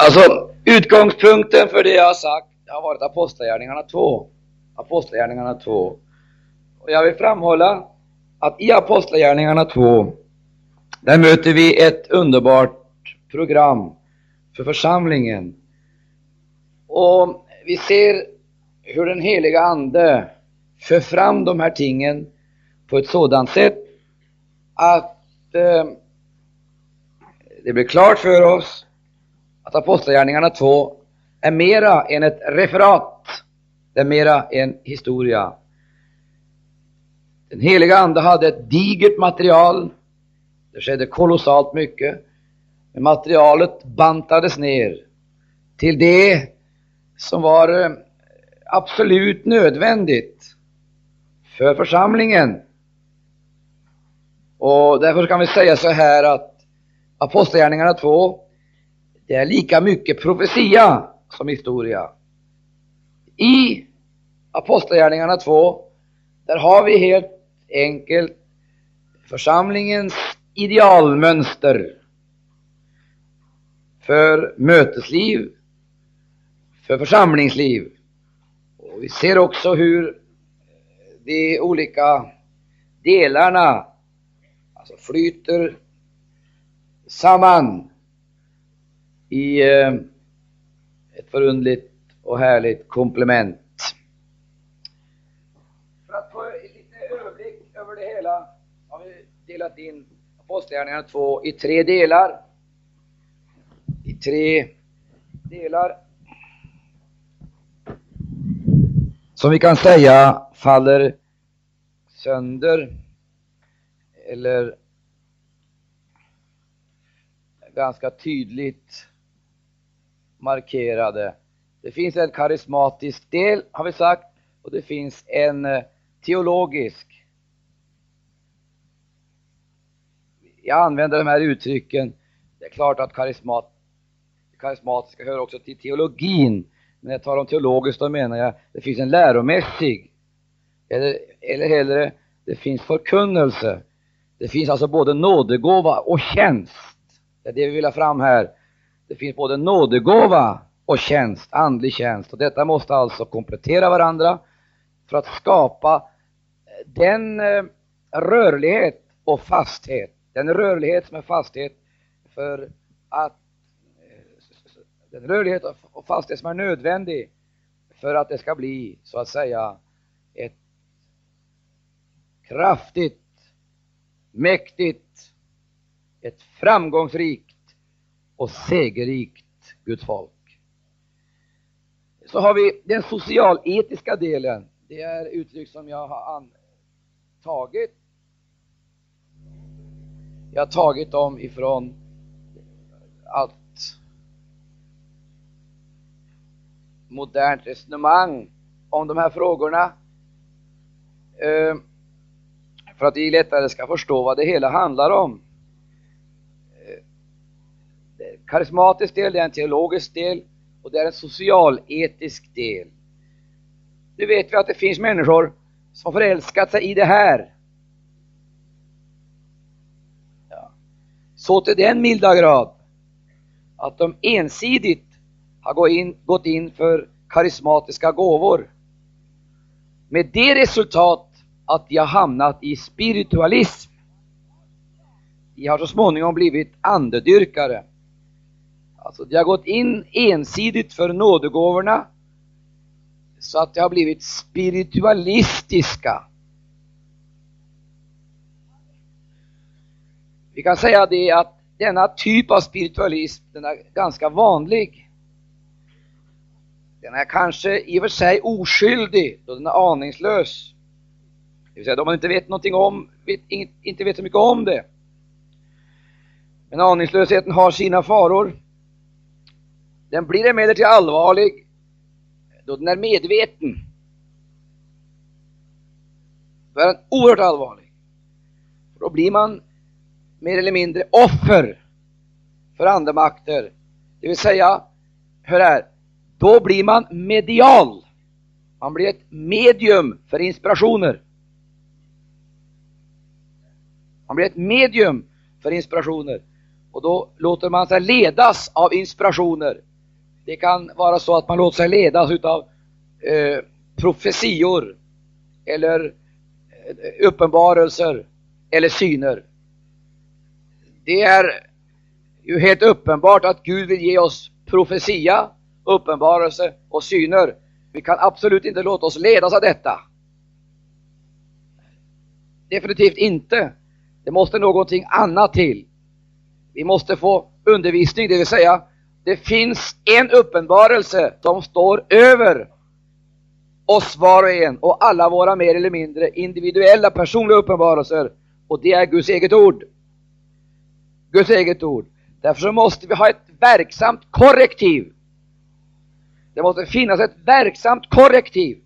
Alltså, utgångspunkten för det jag har sagt har varit Apostlagärningarna 2. Apostlagärningarna 2. Och jag vill framhålla att i Apostlagärningarna 2, där möter vi ett underbart program för församlingen. Och vi ser hur den heliga Ande för fram de här tingen på ett sådant sätt att eh, det blir klart för oss att Apostlagärningarna 2 är mera än ett referat, det är mera en historia. Den heliga Ande hade ett digert material, det skedde kolossalt mycket, men materialet bantades ner till det som var eh, absolut nödvändigt för församlingen. Och därför kan vi säga så här att Apostlagärningarna 2, det är lika mycket profetia som historia. I Apostlagärningarna 2, där har vi helt enkelt församlingens idealmönster för mötesliv, för församlingsliv. Och vi ser också hur de olika delarna alltså flyter samman i eh, ett förundligt och härligt komplement. För att få en liten överblick över det hela har vi delat in Apostlagärningarna 2 i tre delar. I tre delar som vi kan säga faller sönder eller ganska tydligt markerade. Det finns en karismatisk del, har vi sagt, och det finns en eh, teologisk. Jag använder de här uttrycken. Det är klart att karismat, karismatiska hör också till teologin. Men när jag talar om teologiskt, då menar jag det finns en läromässig, eller, eller hellre, det finns förkunnelse. Det finns alltså både nådegåva och tjänst. Det är det vi vill ha fram här. Det finns både nådegåva och tjänst, andlig tjänst. Och detta måste alltså komplettera varandra för att skapa eh, den eh, rörlighet och fasthet, den rörlighet som är fasthet för att eh, den rörlighet och fasthet som är nödvändig för att det ska bli så att säga ett kraftigt, mäktigt, ett framgångsrikt och segerrikt Guds folk. Så har vi den socialetiska delen. Det är uttryck som jag har tagit. Jag har tagit dem ifrån allt modernt resonemang om de här frågorna. Eh, för att vi lättare ska förstå vad det hela handlar om karismatisk del, det är en teologisk del och det är en socialetisk del. Nu vet vi att det finns människor som förälskat sig i det här. Ja. Så till den milda grad att de ensidigt har gått in, gått in för karismatiska gåvor. Med det resultat att de har hamnat i spiritualism. De har så småningom blivit andedyrkare. Alltså de har gått in ensidigt för nådegåvorna så att de har blivit spiritualistiska. Vi kan säga det att denna typ av spiritualism, den är ganska vanlig. Den är kanske i och för sig oskyldig då den är aningslös. Det vill säga då man inte vet någonting om, vet, inte vet så mycket om det. Men aningslösheten har sina faror. Den blir emellertid allvarlig då den är medveten. Då är den oerhört allvarlig. Då blir man mer eller mindre offer för andemakter. Det vill säga, hör här, då blir man medial. Man blir ett medium för inspirationer. Man blir ett medium för inspirationer. Och då låter man sig ledas av inspirationer det kan vara så att man låter sig ledas utav eh, profetior eller eh, uppenbarelser eller syner. Det är ju helt uppenbart att Gud vill ge oss profetia, uppenbarelse och syner. Vi kan absolut inte låta oss ledas av detta. Definitivt inte. Det måste någonting annat till. Vi måste få undervisning, det vill säga det finns en uppenbarelse som står över oss var och en och alla våra mer eller mindre individuella personliga uppenbarelser och det är Guds eget ord. Guds eget ord. Därför så måste vi ha ett verksamt korrektiv. Det måste finnas ett verksamt korrektiv.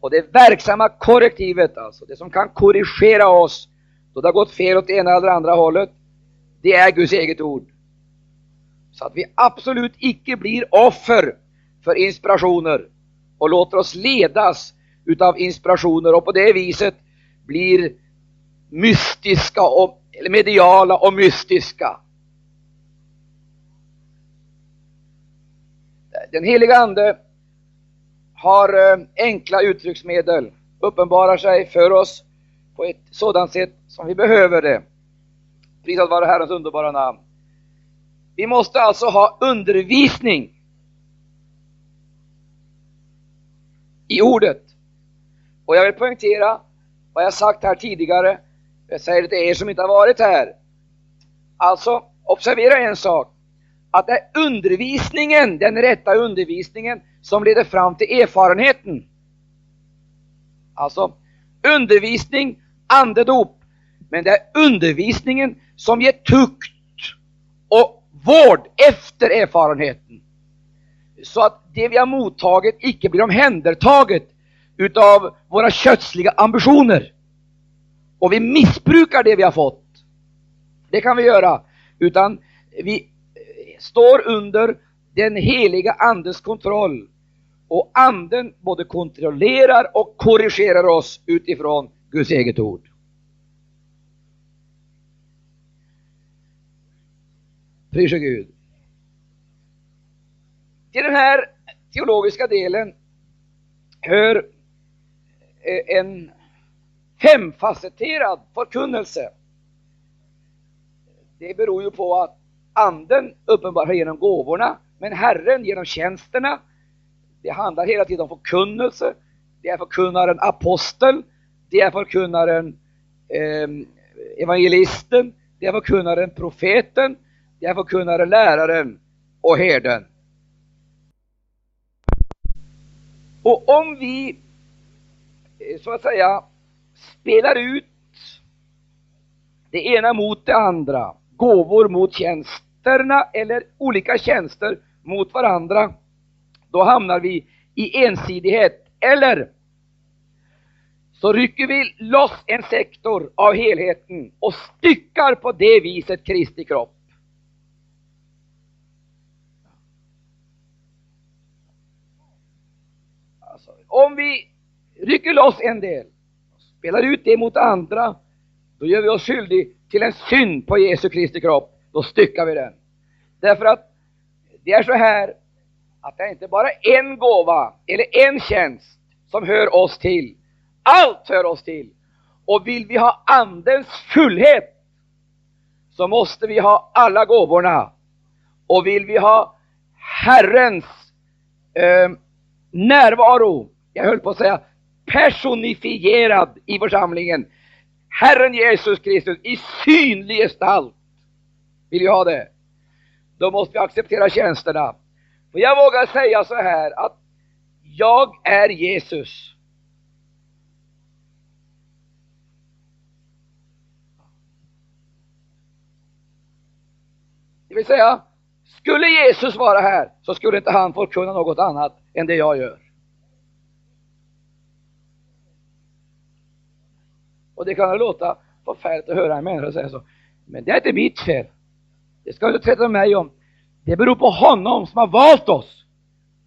Och det verksamma korrektivet, alltså det som kan korrigera oss då det har gått fel åt det ena eller andra hållet, det är Guds eget ord. Så att vi absolut icke blir offer för inspirationer och låter oss ledas utav inspirationer och på det viset blir mystiska och eller mediala och mystiska. Den heliga Ande har eh, enkla uttrycksmedel, uppenbarar sig för oss på ett sådant sätt som vi behöver det. Prisat vare Herrens underbara namn. Vi måste alltså ha undervisning i ordet. Och jag vill poängtera vad jag sagt här tidigare. Jag säger det till er som inte har varit här. Alltså, observera en sak. Att det är undervisningen, den rätta undervisningen, som leder fram till erfarenheten. Alltså, undervisning, andedop. Men det är undervisningen som ger tukt vård efter erfarenheten. Så att det vi har mottagit icke blir omhändertaget utav våra kötsliga ambitioner. Och vi missbrukar det vi har fått. Det kan vi göra. Utan vi eh, står under den heliga andens kontroll. Och Anden både kontrollerar och korrigerar oss utifrån Guds eget ord. Prise Gud. Till den här teologiska delen hör eh, en femfacetterad förkunnelse. Det beror ju på att anden uppenbarar genom gåvorna, men Herren genom tjänsterna. Det handlar hela tiden om förkunnelse. Det är förkunnaren apostel, det är förkunnaren eh, evangelisten, det är förkunnaren profeten, det är läraren och herden. Och om vi eh, så att säga spelar ut det ena mot det andra, gåvor mot tjänsterna eller olika tjänster mot varandra, då hamnar vi i ensidighet. Eller så rycker vi loss en sektor av helheten och styckar på det viset Kristi kropp. Alltså, om vi rycker loss en del, spelar ut det mot andra, då gör vi oss skyldiga till en synd på Jesu Kristi kropp. Då styckar vi den. Därför att det är så här att det är inte bara en gåva eller en tjänst som hör oss till. Allt hör oss till. Och vill vi ha Andens fullhet så måste vi ha alla gåvorna. Och vill vi ha Herrens eh, närvaro, jag höll på att säga personifierad i församlingen. Herren Jesus Kristus i synlig gestalt. Vill jag ha det? Då måste vi acceptera tjänsterna. För jag vågar säga så här att jag är Jesus. Det vill säga, skulle Jesus vara här så skulle inte han få kunna något annat än det jag gör. Och det kan låta förfärligt att höra en människa säga så. Men det är inte mitt fel. Det ska du inte träta med mig om. Det beror på honom som har valt oss.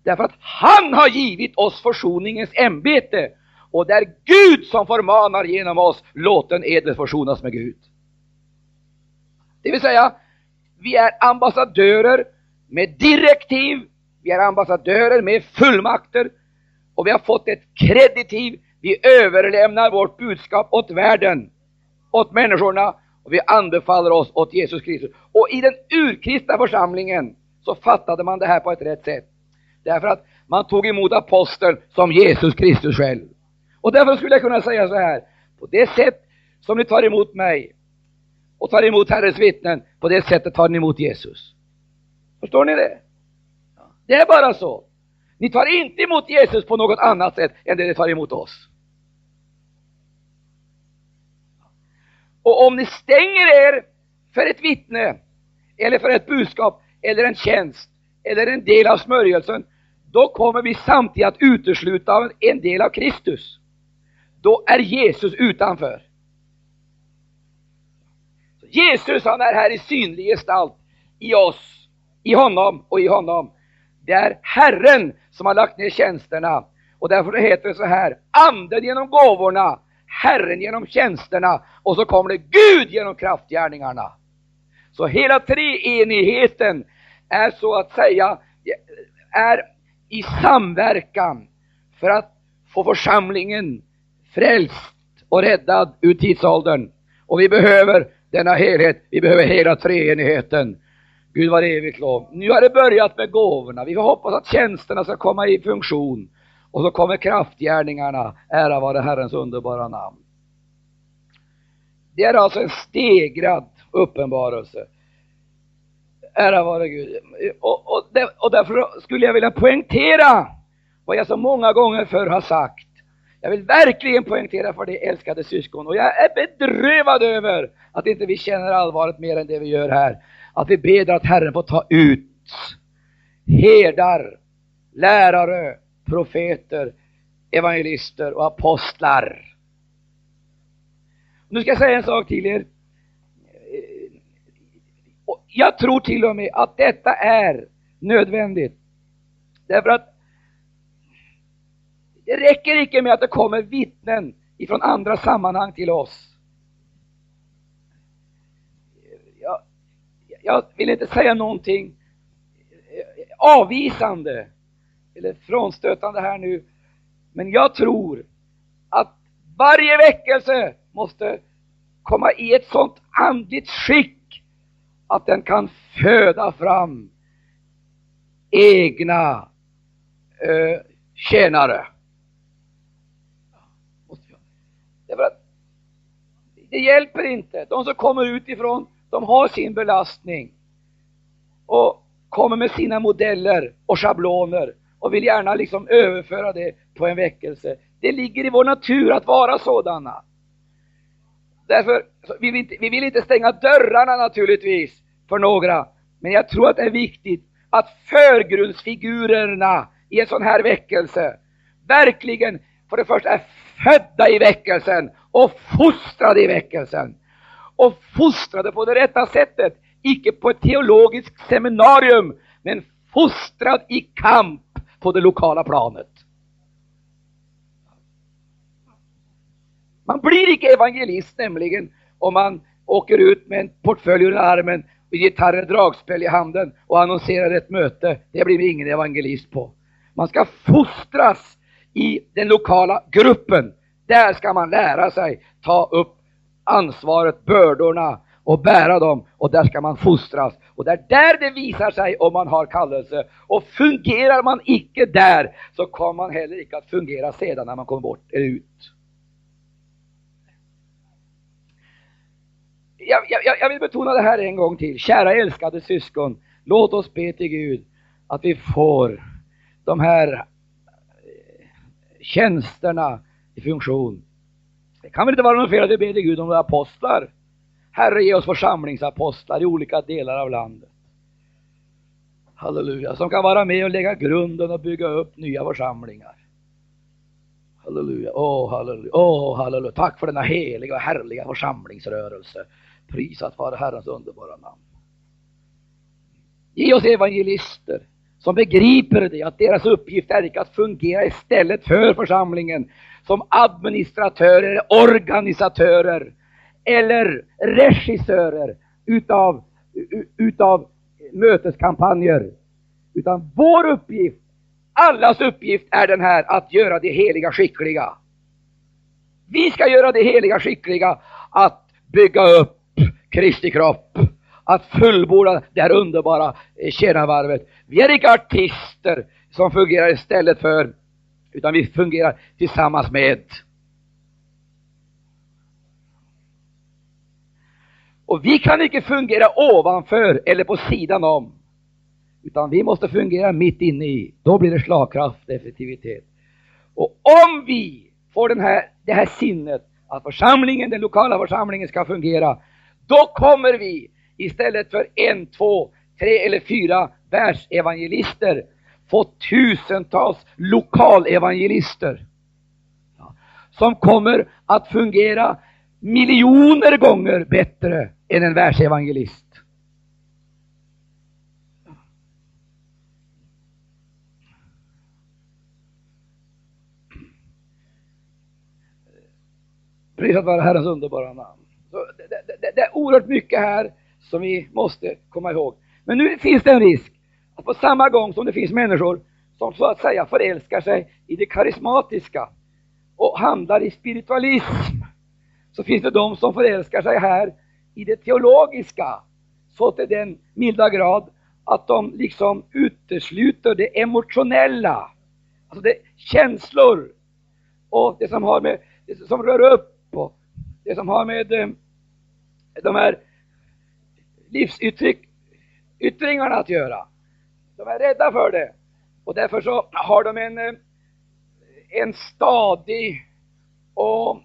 Därför att han har givit oss försoningens ämbete. Och det är Gud som förmanar genom oss, låt den edel försonas med Gud. Det vill säga, vi är ambassadörer med direktiv Vi är ambassadörer med fullmakter och vi har fått ett kreditiv. Vi överlämnar vårt budskap åt världen, åt människorna och vi anbefaller oss åt Jesus Kristus. Och i den urkristna församlingen så fattade man det här på ett rätt sätt. Därför att man tog emot aposteln som Jesus Kristus själv. Och därför skulle jag kunna säga så här, på det sätt som ni tar emot mig och tar emot Herrens vittnen, på det sättet tar ni emot Jesus. Förstår ni det? Det är bara så. Ni tar inte emot Jesus på något annat sätt än det ni tar emot oss. Och om ni stänger er för ett vittne, eller för ett budskap, eller en tjänst, eller en del av smörjelsen, då kommer vi samtidigt att utesluta en del av Kristus. Då är Jesus utanför. Jesus han är här i synlig gestalt, i oss, i honom och i honom. Det är Herren som har lagt ner tjänsterna. Och därför heter det så här, anden genom gåvorna, Herren genom tjänsterna och så kommer det Gud genom kraftgärningarna. Så hela treenigheten är så att säga är i samverkan för att få församlingen frälst och räddad ur tidsåldern. Och vi behöver denna helhet, vi behöver hela treenigheten. Gud var evigt lov. Nu har det börjat med gåvorna. Vi får hoppas att tjänsterna ska komma i funktion. Och så kommer kraftgärningarna. Ära vare Herrens underbara namn. Det är alltså en stegrad uppenbarelse. Ära vare Gud. Och, och, och därför skulle jag vilja poängtera vad jag så många gånger förr har sagt. Jag vill verkligen poängtera för det älskade syskon och jag är bedrövad över att inte vi känner allvaret mer än det vi gör här. Att vi ber att Herren får ta ut herdar, lärare, profeter, evangelister och apostlar. Nu ska jag säga en sak till er. Jag tror till och med att detta är nödvändigt. Därför att det räcker inte med att det kommer vittnen ifrån andra sammanhang till oss. Jag, jag vill inte säga någonting eh, avvisande eller frånstötande här nu. Men jag tror att varje väckelse måste komma i ett sådant andligt skick att den kan föda fram egna eh, tjänare. Därför att det hjälper inte. De som kommer utifrån, de har sin belastning och kommer med sina modeller och schabloner och vill gärna liksom överföra det på en väckelse. Det ligger i vår natur att vara sådana. Därför vill vi, inte, vi vill inte stänga dörrarna naturligtvis för några, men jag tror att det är viktigt att förgrundsfigurerna i en sån här väckelse verkligen för det första är födda i väckelsen och fostrade i väckelsen. Och fostrade på det rätta sättet, icke på ett teologiskt seminarium, men fostrad i kamp på det lokala planet. Man blir icke evangelist nämligen om man åker ut med en portfölj under armen, och gitarr och dragspel i handen och annonserar ett möte. Det blir ingen evangelist på. Man ska fostras i den lokala gruppen. Där ska man lära sig ta upp ansvaret, bördorna och bära dem och där ska man fostras. Och det är där det visar sig om man har kallelse. Och fungerar man icke där så kommer man heller icke att fungera sedan när man kommer bort eller ut. Jag, jag, jag vill betona det här en gång till. Kära älskade syskon, låt oss be till Gud att vi får de här eh, tjänsterna i funktion. Det kan väl inte vara något fel att vi ber till Gud om apostlar? Herre, ge oss församlingsapostlar i olika delar av landet. Halleluja, som kan vara med och lägga grunden och bygga upp nya församlingar. Halleluja, åh oh, halleluja, åh oh, halleluja. Tack för denna heliga och härliga församlingsrörelse. Prisat vare Herrens underbara namn. Ge oss evangelister som begriper det, att deras uppgift är inte att fungera istället för församlingen som administratörer, organisatörer eller regissörer utav, utav möteskampanjer. Utan vår uppgift, allas uppgift är den här att göra det heliga skickliga. Vi ska göra det heliga skickliga att bygga upp Kristi kropp, att fullborda det här underbara tjänarvarvet. Vi är inte artister som fungerar istället för, utan vi fungerar tillsammans med. Och vi kan inte fungera ovanför eller på sidan om. Utan vi måste fungera mitt inne i. Då blir det slagkraft, effektivitet. Och om vi får den här, det här sinnet att församlingen, den lokala församlingen ska fungera, då kommer vi istället för en, två, tre eller fyra världsevangelister fått tusentals lokalevangelister som kommer att fungera miljoner gånger bättre än en världsevangelist. Prisat vare Herrens underbara namn. Så det, det, det, det, är oerhört mycket här som vi måste komma ihåg. Men nu finns det en risk att på samma gång som det finns människor som så att säga förälskar sig i det karismatiska och handlar i spiritualism, så finns det de som förälskar sig här i det teologiska så till den milda grad att de liksom utesluter det emotionella, alltså det känslor och det som har med, det som rör upp och det som har med eh, de här livsyttringarna att göra. De är rädda för det och därför så har de en, eh, en stadig och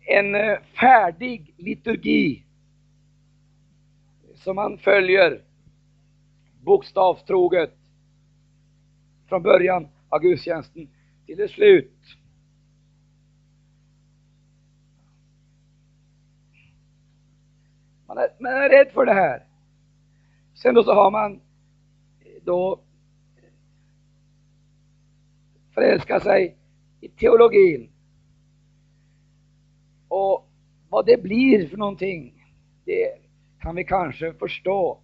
en eh, färdig liturgi som man följer bokstavstroget från början av gudstjänsten till det slut. Man är, man är rädd för det här. Sen då så har man då förälska sig i teologin. Och vad det blir för någonting, det kan vi kanske förstå.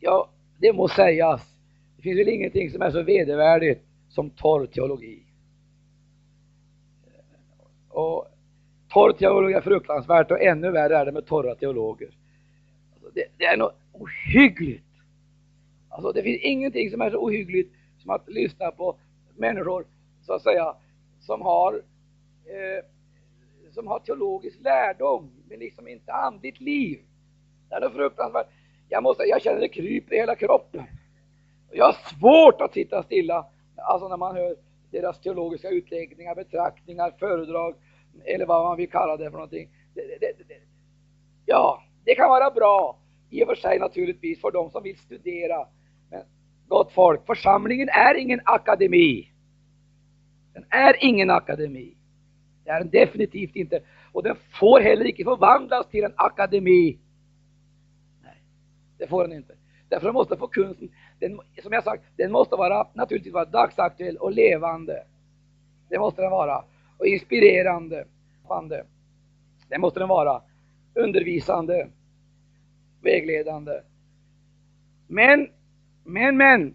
Ja, det må sägas. Det finns väl ingenting som är så vedervärdigt som torr teologi. Och torr teologi är fruktansvärt och ännu värre är det med torra teologer. Alltså det, det, är något ohyggligt. Alltså det finns ingenting som är så ohyggligt som att lyssna på människor, så att säga, som har, eh, som har teologisk lärdom, men liksom inte andligt liv. Det är något fruktansvärt. Jag måste jag känner det kryper i hela kroppen. Jag har svårt att sitta stilla, alltså när man hör deras teologiska utläggningar, betraktningar, föredrag, eller vad man vill kalla det för någonting. Det, det, det, ja, det kan vara bra i och för sig naturligtvis för de som vill studera. Men gott folk, församlingen är ingen akademi. Den är ingen akademi. Det är den definitivt inte. Och den får heller inte förvandlas till en akademi. Nej, det får den inte. Därför måste få kunsten, den, som jag sagt, den måste vara naturligtvis vara dagsaktuell och levande. Det måste den vara. Och inspirerande. Det måste den vara. Undervisande. Vägledande. Men, men, men.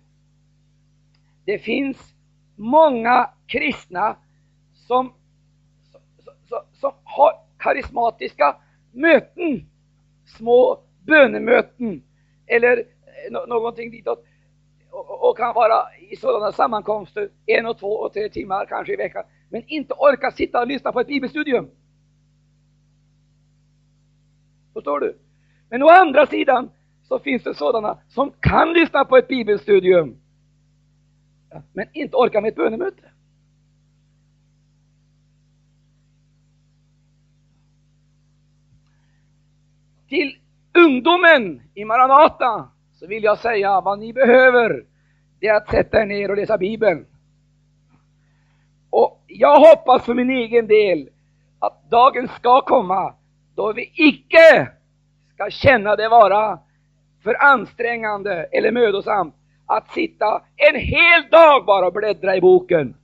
Det finns många kristna som, som, som, som har karismatiska möten. Små bönemöten eller eh, någonting ditåt. Och, och kan vara i sådana sammankomster en och två och tre timmar kanske i veckan. Men inte orka sitta och lyssna på ett bibelstudium. Förstår du? Men å andra sidan så finns det sådana som kan lyssna på ett bibelstudium. Men inte orka med ett bönemöte. Till ungdomen i Maranata så vill jag säga vad ni behöver, det är att sätta er ner och läsa Bibeln. Och jag hoppas för min egen del att dagen ska komma då vi icke ska känna det vara för ansträngande eller mödosamt att sitta en hel dag bara och bläddra i boken.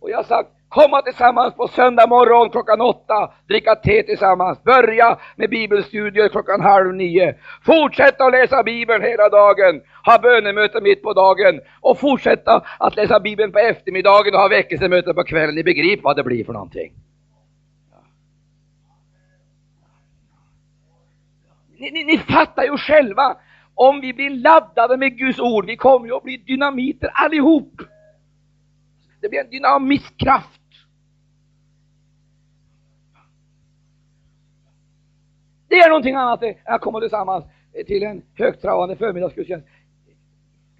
Och jag har sagt, komma tillsammans på söndag morgon klockan åtta, dricka te tillsammans, börja med bibelstudier klockan halv nio, fortsätta att läsa bibeln hela dagen, ha bönemöte mitt på dagen och fortsätta att läsa bibeln på eftermiddagen och ha väckelsemöte på kvällen. Ni begriper vad det blir för någonting. Ni, ni, ni fattar ju själva, om vi blir laddade med Guds ord, vi kommer ju att bli dynamiter allihop. Det blir en dynamisk kraft. Det är någonting annat än att komma tillsammans till en högtravande förmiddagsgudstjänst.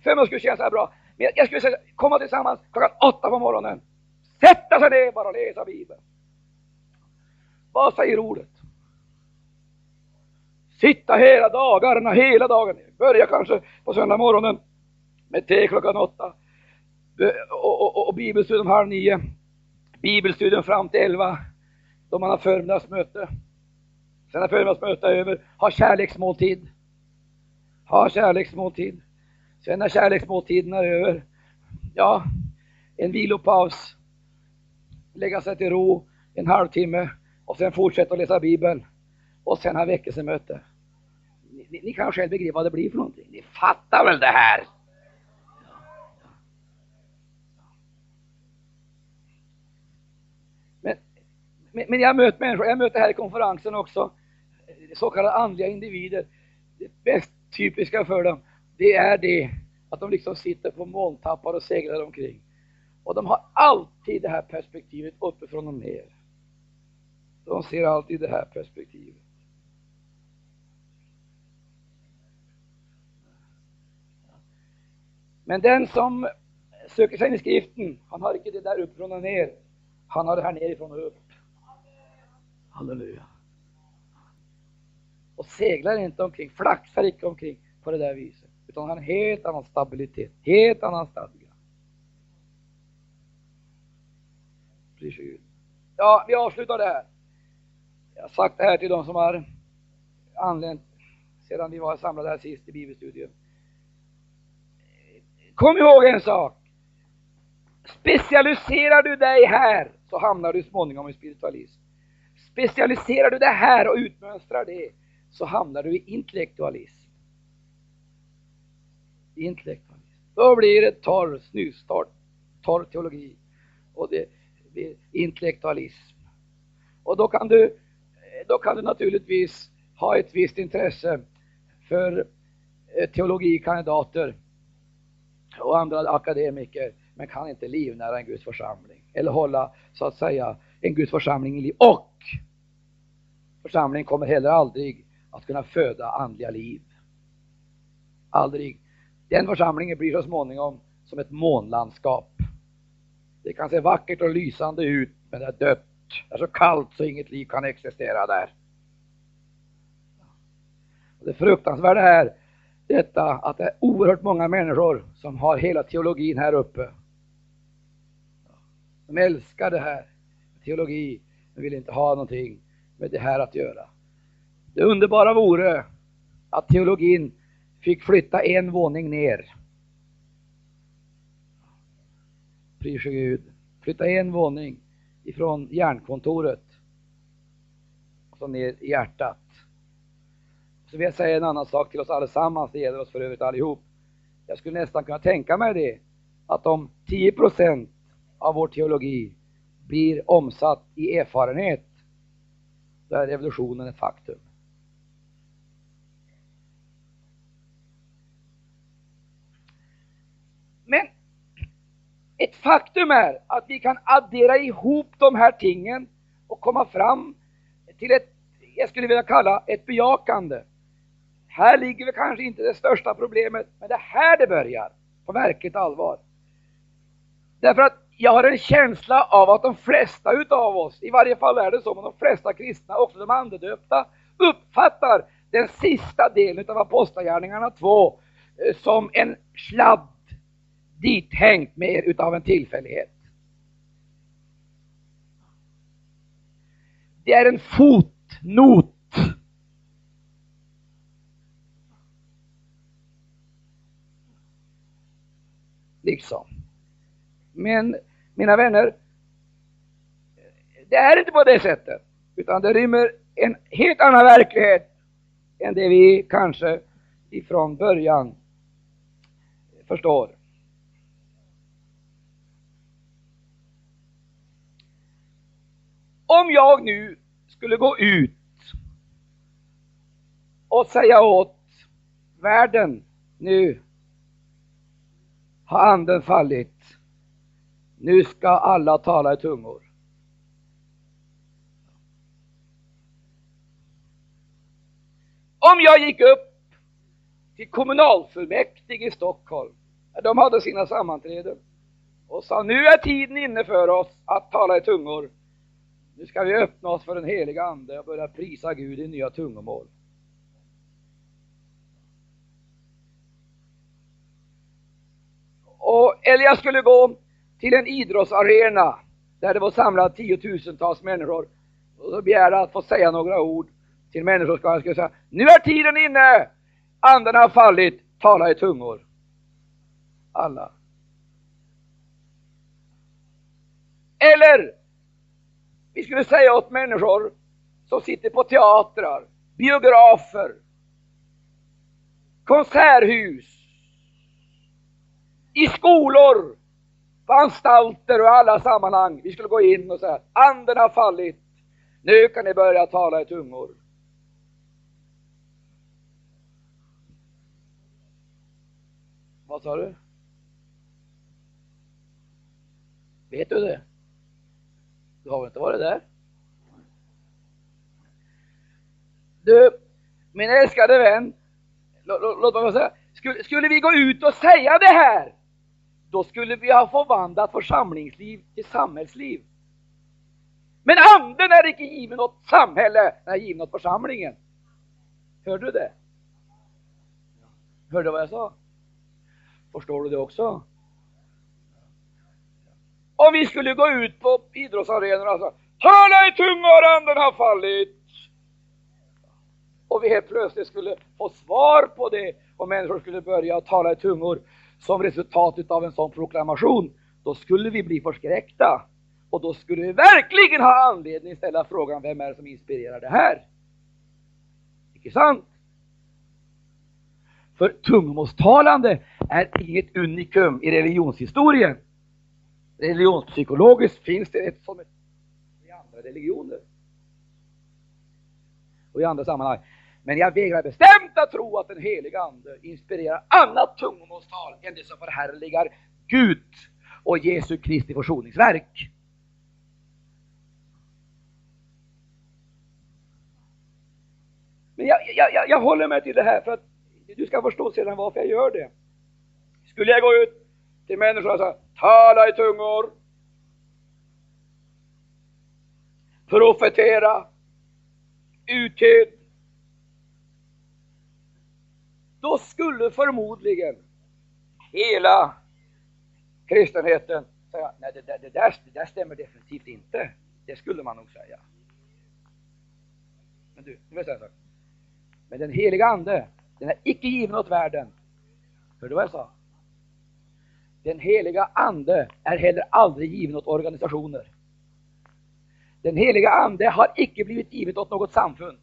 Förmiddagsgudstjänst är bra, men jag skulle säga komma tillsammans klockan åtta på morgonen. Sätta sig ner bara och läsa Bibeln. Vad säger ordet? Sitta hela dagarna, hela dagen. Börja kanske på söndag morgonen med te klockan åtta. Och, och, och bibelstudium halv nio. Bibelstudium fram till elva. Då man har förmiddagsmöte. Sen har förmiddagsmötet över, ha kärleksmåltid. Ha kärleksmåltid. Sen när kärleksmåltiden är över, ja, en vilopaus. Lägga sig till ro en halvtimme och sen fortsätta att läsa Bibeln. Och sen ha väckelsemöte. Ni, ni kan själv begripa vad det blir för någonting. Ni fattar väl det här? Men, men jag möter människor, jag möter här i konferensen också, så kallade andliga individer. Det mest typiska för dem, det är det att de liksom sitter på molntappar och seglar omkring. Och de har alltid det här perspektivet uppifrån och ner. De ser alltid det här perspektivet. Men den som söker sig in i skriften, han har inte det där uppifrån och ner. Han har det här nerifrån och upp. Halleluja. Och seglar inte omkring, flaxar inte omkring på det där viset. Utan har en helt annan stabilitet, helt annan stadga. Ja, vi avslutar det här. Jag har sagt det här till de som har anlänt sedan vi var samlade här sist i bibelstudien. Kom ihåg en sak. Specialiserar du dig här så hamnar du småningom i spiritualism. Specialiserar du dig här och utmönstrar det så hamnar du i intellektualism. Intellektualism. Då blir det torr snustart, torr teologi och det blir intellektualism. Och då kan du, då kan du naturligtvis ha ett visst intresse för eh, teologikandidater och andra akademiker, men kan inte livnära en Guds församling. Eller hålla, så att säga, en Guds församling i liv. Och församlingen kommer heller aldrig att kunna föda andliga liv. Aldrig. Den församlingen blir så småningom som ett månlandskap. Det kan se vackert och lysande ut, men det är dött. Det är så kallt så inget liv kan existera där. Och det fruktansvärda är detta att det är oerhört många människor som har hela teologin här uppe. De älskar det här, teologi, men vill inte ha någonting med det här att göra. Det underbara vore att teologin fick flytta en våning ner. Pris Gud. Flytta en våning ifrån hjärnkontoret och så ner i hjärtat. Så vill jag säga en annan sak till oss allesammans, det gäller oss för övrigt allihop. Jag skulle nästan kunna tänka mig det, att om 10% av vår teologi blir omsatt i erfarenhet, då är revolutionen ett faktum. Men ett faktum är att vi kan addera ihop de här tingen och komma fram till ett, jag skulle vilja kalla ett bejakande. Här ligger väl kanske inte det största problemet, men det är här det börjar på verkligt allvar. Därför att jag har en känsla av att de flesta utav oss, i varje fall är det så med de flesta kristna, också de andedöpta, uppfattar den sista delen av Apostlagärningarna 2 eh, som en sladd dithängt mer utav en tillfällighet. Det är en fotnot liksom. Men mina vänner, det är inte på det sättet, utan det rymmer en helt annan verklighet än det vi kanske ifrån början förstår. Om jag nu skulle gå ut och säga åt världen nu har anden fallit. Nu ska alla tala i tungor. Om jag gick upp till kommunalfullmäktige i Stockholm, de hade sina sammanträden, och sa nu är tiden inne för oss att tala i tungor. Nu ska vi öppna oss för den heliga Ande och börja prisa Gud i nya tungomål. Och, eller jag skulle gå till en idrottsarena där det var samlat tiotusentals människor och begära att få säga några ord till människor. Jag skulle säga, nu är tiden inne! Anden har fallit, tala i tungor. Alla. Eller vi skulle säga åt människor som sitter på teatrar, biografer, konserthus, i skolor, på anstalter och alla sammanhang. Vi skulle gå in och säga, anden har fallit, nu kan ni börja tala i tungor. Vad sa du? Vet du det? Du har väl inte varit där? Du, min älskade vän, låt, mig säga, skulle, skulle vi gå ut och säga det här, då skulle vi ha förvandlat församlingsliv till samhällsliv. Men anden är icke given åt samhälle, den är given åt församlingen. Hörde du det? Hörde du vad jag sa? Förstår du det också? Om vi skulle gå ut på idrottsarenorna och säga Tala i tungor, anden har fallit! Och vi helt plötsligt skulle få svar på det och människor skulle börja tala i tungor som resultatet av en sån proklamation, då skulle vi bli förskräckta. Och då skulle vi verkligen ha anledning att ställa frågan, vem är det som inspirerar det här? Icke sant? För tungomålstalande är inget unikum i religionshistorien. Religionspsykologiskt finns det ett som ett i andra religioner. Och i andra sammanhang. Men jag vägrar bestämt att tro att den heliga Ande inspirerar annat tungomålstal än det som förhärligar Gud och Jesu Kristi försoningsverk. Men jag, jag, jag, jag håller mig till det här för att du ska förstå sedan varför jag gör det. Skulle jag gå ut till människor och säga tala i tungor, profetera, uttyd. då skulle förmodligen hela kristenheten säga, nej det, det, det, där, det där stämmer definitivt inte. Det skulle man nog säga. Men du, nu vill jag säga. Men den heliga Ande, den är icke given åt världen. Hörde du vad jag sa? Den heliga Ande är heller aldrig given åt organisationer. Den heliga Ande har icke blivit given åt något samfund.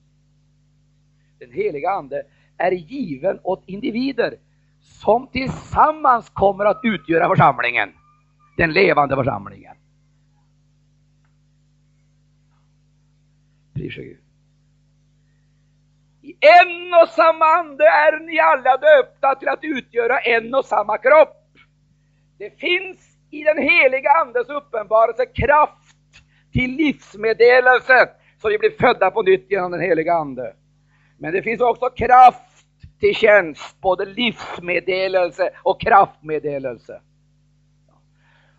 Den heliga Ande är given åt individer som tillsammans kommer att utgöra församlingen. Den levande församlingen. Prisa Gud. I en och samma ande är ni alla döpta till att utgöra en och samma kropp. Det finns i den heliga Andes uppenbarelse kraft till livsmeddelelse, så vi blir födda på nytt genom den heliga Ande. Men det finns också kraft till tjänst, både livsmeddelelse och kraftmeddelelse.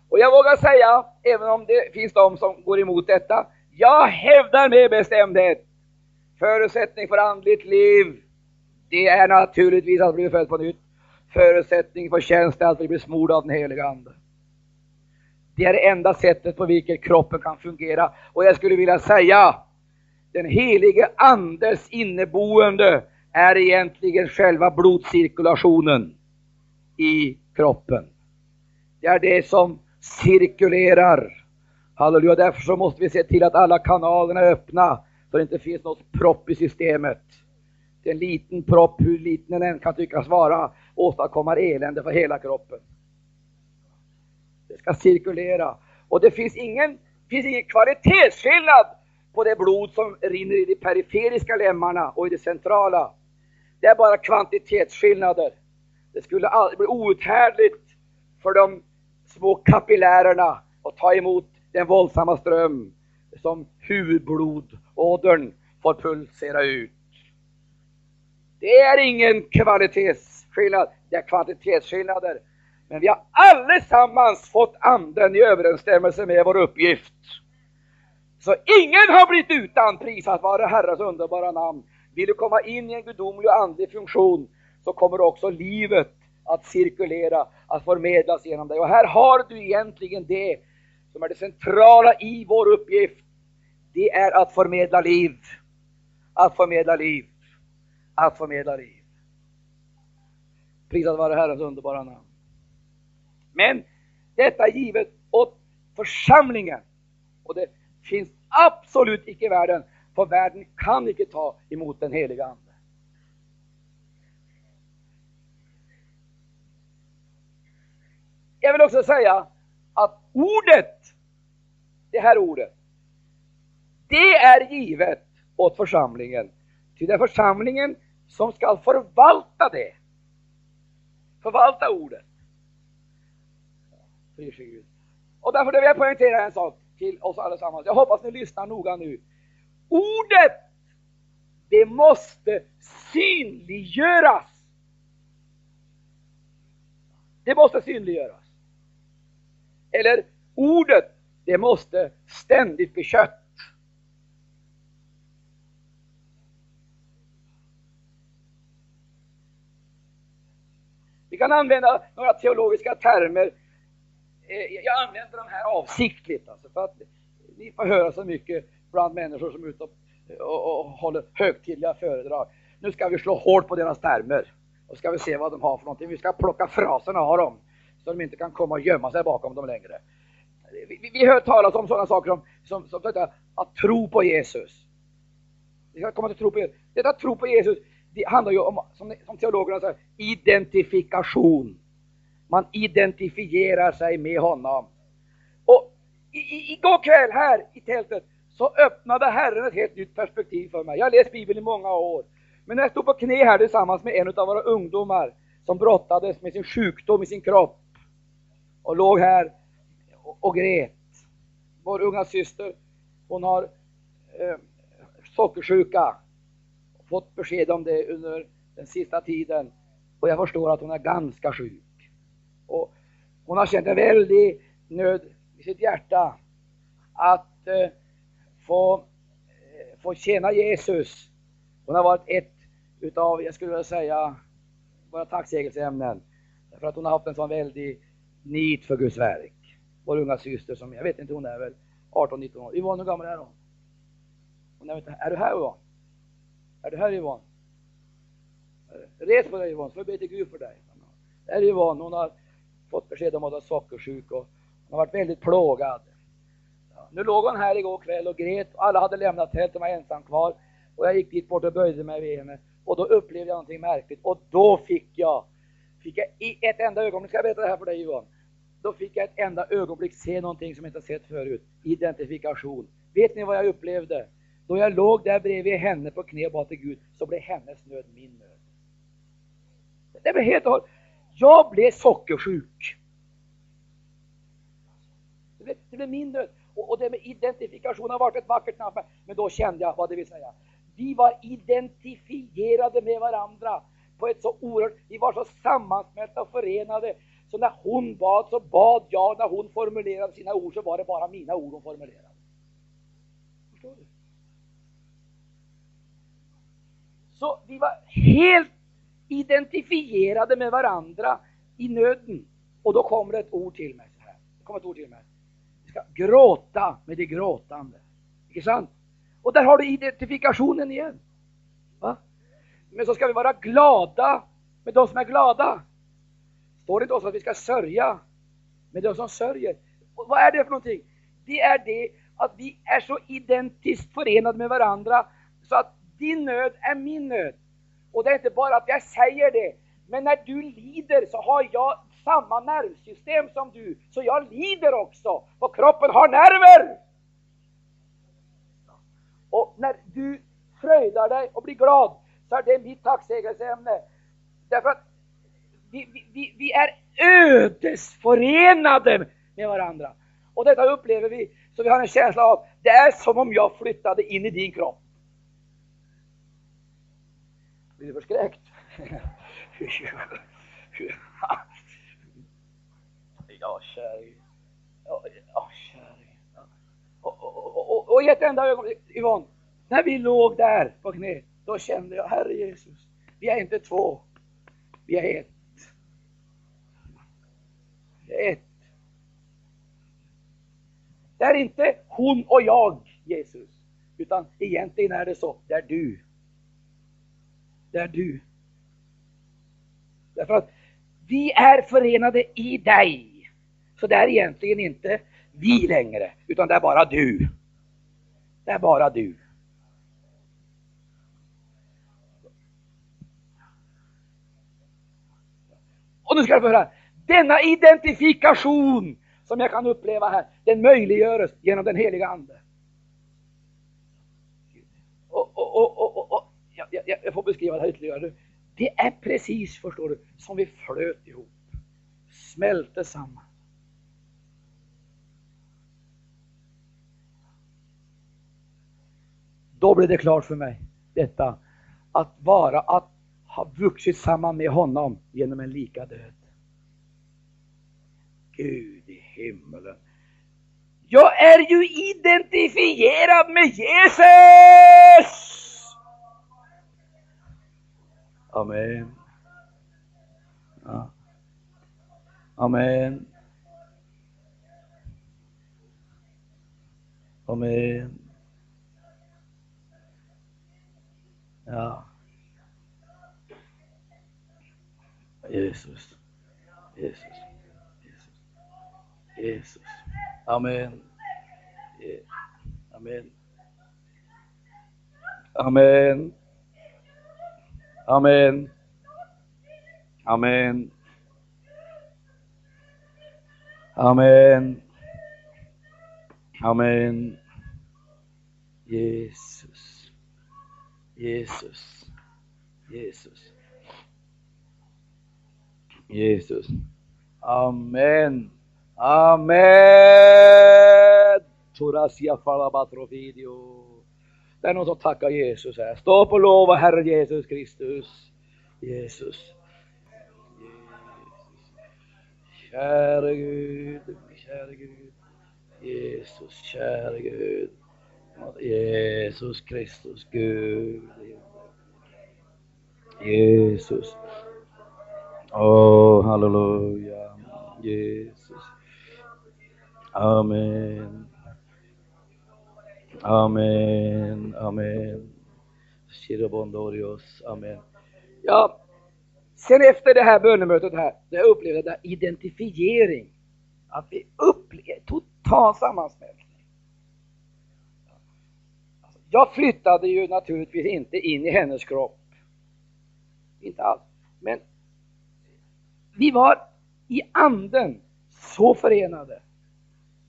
Och jag vågar säga, även om det finns de som går emot detta, jag hävdar med bestämdhet, förutsättning för andligt liv, det är naturligtvis att bli född på nytt. Förutsättning för tjänst är att blir smord av den heliga Ande. Det är det enda sättet på vilket kroppen kan fungera. Och jag skulle vilja säga, den helige Andes inneboende är egentligen själva blodcirkulationen i kroppen. Det är det som cirkulerar. Halleluja, därför så måste vi se till att alla kanalerna är öppna, så det inte finns något propp i systemet. Det är en liten propp, hur liten den än kan tyckas vara, åstadkommer elände för hela kroppen. Det ska cirkulera. Och det finns ingen, finns ingen kvalitetsskillnad på det blod som rinner i de periferiska lemmarna och i det centrala. Det är bara kvantitetsskillnader. Det skulle bli outhärdligt för de små kapillärerna att ta emot den våldsamma ström som huvudblodådern får pulsera ut. Det är ingen kvalitets kvalitetsskillnad, det är kvantitetsskillnader. Men vi har allesammans fått anden i överensstämmelse med vår uppgift. Så ingen har blivit utan, prisat vare Herrens underbara namn. Vill du komma in i en gudomlig och andlig funktion så kommer också livet att cirkulera, att förmedlas genom dig. Och här har du egentligen det som är det centrala i vår uppgift. Det är att förmedla liv. Att förmedla liv. Att förmedla liv. Prisad vare Herrens underbara namn. Men detta är givet åt församlingen. Och det finns absolut icke i världen, för världen kan icke ta emot den heliga Ande. Jag vill också säga att ordet, det här ordet, det är givet åt församlingen. Ty det är församlingen som ska förvalta det. Förvalta ordet. Och därför vill jag poängtera en sak till oss allesammans. Jag hoppas ni lyssnar noga nu. Ordet, det måste synliggöras. Det måste synliggöras. Eller ordet, det måste ständigt bli kött. Vi kan använda några teologiska termer eh, jag använder de här avsiktligt alltså, för att ni får höra så mycket bland människor som är ute och, och, och håller högtidliga föredrag. Nu ska vi slå hårt på deras termer och ska vi se vad de har för någonting. Vi ska plocka fraserna av dem så de inte kan komma och gömma sig bakom dem längre. Vi, vi, hör talas om sådana saker som, som, som detta, att tro på Jesus. Vi ska komma till tro på Jesus. Detta att tro på Jesus, det handlar ju om, som, som teologerna säger, identifikation. Man identifierar sig med honom. Och i, i, igår kväll här i tältet så öppnade Herren ett helt nytt perspektiv för mig. Jag har läst Bibeln i många år. Men när jag stod på knä här tillsammans med en av våra ungdomar som brottades med sin sjukdom i sin kropp och låg här och, och grät. Vår unga syster, hon har eh, sockersjuka. Fått besked om det under den sista tiden. Och jag förstår att hon är ganska sjuk. Och hon har känt en väldig nöd i sitt hjärta att eh, få, eh, få tjäna Jesus. Hon har varit ett utav, jag skulle vilja säga, våra tacksägelseämnen. Därför att hon har haft en sån väldig nit för Guds verk. Vår unga syster som, jag vet inte, hon är väl 18-19 år. Yvonne, hur gammal är hon? hon är, är du här Yvonne? Är du här Yvonne? Eh, res på dig Yvonne, så jag ber till Gud för dig. Det är Yvonne, hon har fått besked om att hon är sockersjuk och hon har varit väldigt plågad. Ja, nu låg hon här igår kväll och grät och alla hade lämnat tältet och var ensam kvar. Och jag gick dit bort och böjde mig vid henne och då upplevde jag någonting märkligt och då fick jag, fick jag i ett enda ögonblick, ska jag berätta det här för dig Yvonne? Då fick jag ett enda ögonblick se någonting som jag inte sett förut. Identifikation. Vet ni vad jag upplevde? Då jag låg där bredvid henne på knä och bad till Gud, så blev hennes nöd min nöd. Det blev helt och hållet. Jag blev sockersjuk. Det blev, det blev min nöd. Och, och det med identifikation har varit ett vackert namn, men då kände jag vad det vill säga. Vi var identifierade med varandra på ett så oerhört, vi var så sammansmälta och förenade. Så när hon bad så bad jag, när hon formulerade sina ord så var det bara mina ord hon formulerade. Förstår du? Så vi var helt identifierade med varandra i nöden. Och då kommer det ett ord till mig. Så här. Det kommer ett ord till mig. Vi ska gråta med de gråtande. Inte sant? Och där har du identifikationen igen. Va? Men så ska vi vara glada med de som är glada. Står det inte också att vi ska sörja med de som sörjer? Och vad är det för någonting? det är det att vi är så identiskt förenade med varandra så att din nöd är min nöd. Och det är inte bara att jag säger det, men när du lider så har jag samma nervsystem som du, så jag lider också. Och kroppen har nerver! Och när du fröjdar dig och blir glad, så är det mitt tacksägelseämne. Därför att vi, vi, vi är ödesförenade med varandra. Och detta upplever vi, så vi har en känsla av, det är som om jag flyttade in i din kropp. Blir du förskräckt? ja, kärring. Ja, ja och, och, och, och, i ett enda ögonblick, Yvonne, när vi låg där på knä, då kände jag, Herre Jesus, vi är inte två, vi är ett. Vi är ett. Det är inte hon och jag, Jesus, utan egentligen är det så, det är du. Det är du. Därför att vi är förenade i dig. Så det är egentligen inte vi längre, utan det är bara du. Det är bara du. Och nu ska du få höra, denna identifikation som jag kan uppleva här, den möjliggörs genom den heliga Ande. Och, och, och, och jag, jag, får beskriva det här ytterligare. Det är precis, förstår du, som vi flöt ihop, smälte samman. Då blev det klart för mig, detta, att vara, att ha vuxit samman med honom genom en lika död. Gud i himmelen. Jag är ju identifierad med Jesus! Amen. Ja. Amen. Amen. Ja. Jesus. Jesus. Jesus. Jesus. Amen. Amen. Amen. Amen. Amen. Amen. Amen. Jesus. Jesus. Jesus. Jesus. Amen. Amen. Torasia falabatrovidio. Det är någon som tackar Jesus här. Stå upp och lova Herre Jesus Kristus. Jesus. Käre Gud, käre Gud. Jesus, käre Gud. Jesus Kristus, Gud. Jesus. Oh, halleluja. Jesus. Amen. Amen, amen. Shirabondorios, amen. Ja, sen efter det här bönemötet här, där jag upplevde jag identifiering. Att vi upplevde total sammansmältning. Jag flyttade ju naturligtvis inte in i hennes kropp. Inte alls. Men vi var i anden så förenade.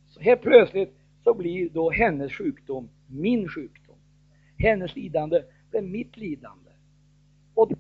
Så helt plötsligt så blir då hennes sjukdom min sjukdom. Hennes lidande blir mitt lidande. Och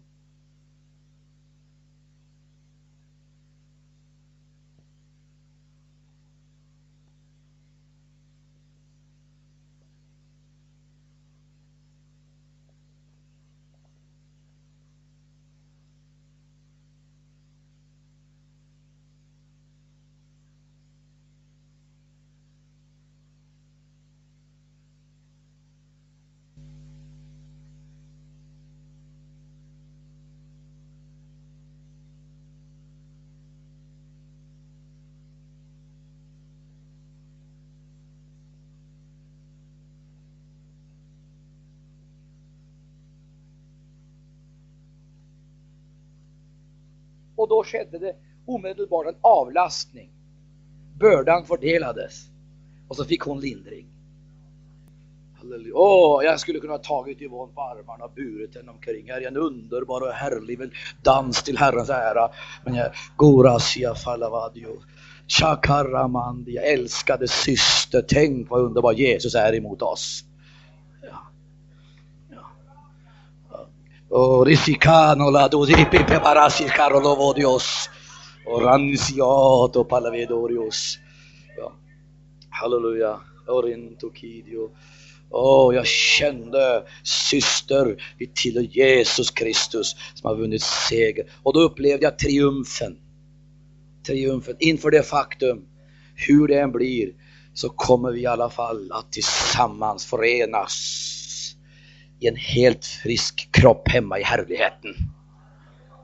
då skedde det omedelbart en avlastning. Bördan fördelades. Och så fick hon lindring. Halleluja. Åh, jag skulle kunna tagit Yvonne på armarna och burit henne omkring. Här är en underbar och härlig dans till Herrens ära. Men jag, Gorasia Falavadio. Chakaramandi, älskade syster, tänk vad underbar Jesus är emot oss. Ja. Och Risicano la dosipi preparasi carolovodios. Och Ransiato palavedorios. Ja. Halleluja. Orintokidio. Åh, oh, jag kände syster, vi tillhör Jesus Kristus som har vunnit seger. Och då upplevde jag triumfen. Triumfen inför det faktum, hur det än blir, så kommer vi i alla fall att tillsammans förenas i en helt frisk kropp hemma i härligheten.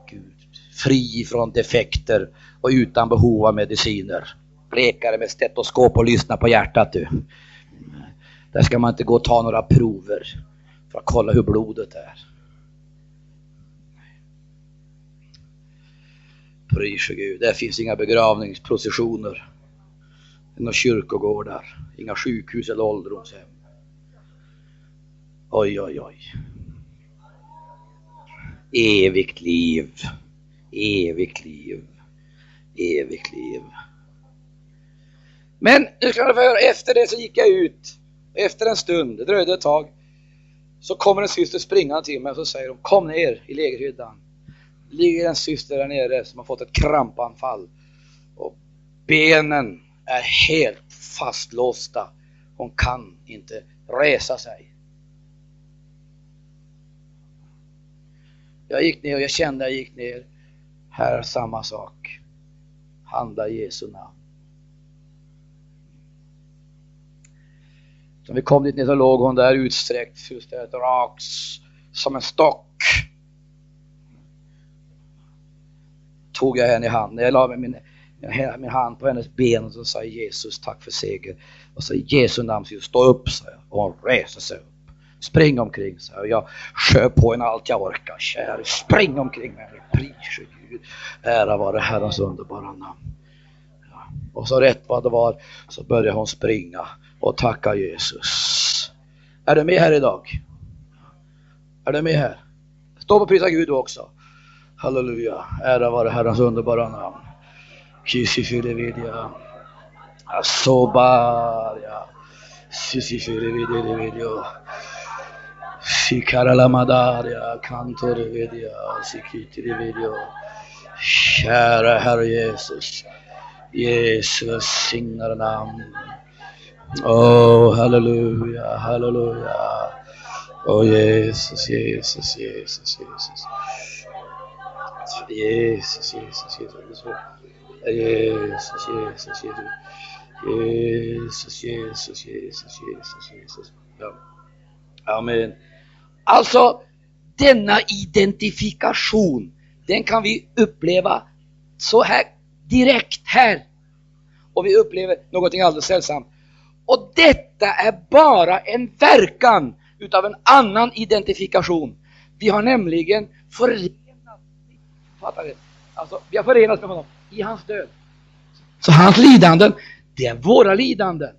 Gud, fri från defekter och utan behov av mediciner. Blekare med stetoskop och lyssna på hjärtat du. Där ska man inte gå och ta några prover för att kolla hur blodet är. Prise Gud. Där finns inga begravningsprocessioner. Inga kyrkogårdar. Inga sjukhus eller ålderdomshem. Oj, oj, oj. Evigt liv. Evigt liv. Evigt liv. Men nu ska du få höra, efter det så gick jag ut efter en stund, det dröjde ett tag, så kommer en syster springande till mig och så säger hon Kom ner i lägerhyddan. ligger en syster där nere som har fått ett krampanfall. Och benen är helt fastlåsta. Hon kan inte resa sig. Jag gick ner och jag kände jag gick ner. Här samma sak. Handla i Jesu namn. När vi kom dit ner så låg hon där utsträckt, fullständigt rakt som en stock. Tog jag henne i handen, jag la min, min hand på hennes ben och så sa Jesus tack för seger. Och så i Jesu namn, så stå upp, sa jag. Och hon reste sig upp. Spring omkring, så jag. Jag på henne allt jag orkar. kär. spring omkring med mig, Pris Gud. Ära vare Herrens underbara namn. Ja. Och så rätt vad det var så började hon springa och tacka Jesus. Är du med här idag? Är du med här? Stå och prisa Gud också. Halleluja. Ära vare Herrens underbara namn. Kisi fidevidya. Asobaria. Sisi fidevidya video. Sikarala madaria. Kantore vidya. Sikitiri video. Kära Herre Jesus. Jesus signar namn. Oh, halleluja, halleluja. Oh, Jesus, Jesus, Jesus, Jesus. Jesus, Jesus, Jesus. Jesus, Jesus, Jesus. Jesus, Jesus, Jesus, Jesus, Jesus. Ja. Amen. Alltså, denna identifikation, den kan vi uppleva så här direkt här. Och vi upplever någonting alldeles sällsamt. Och detta är bara en verkan utav en annan identifikation. Vi har nämligen förenats, Alltså, vi har förenats med honom i hans död. Så hans lidanden, det är våra lidanden.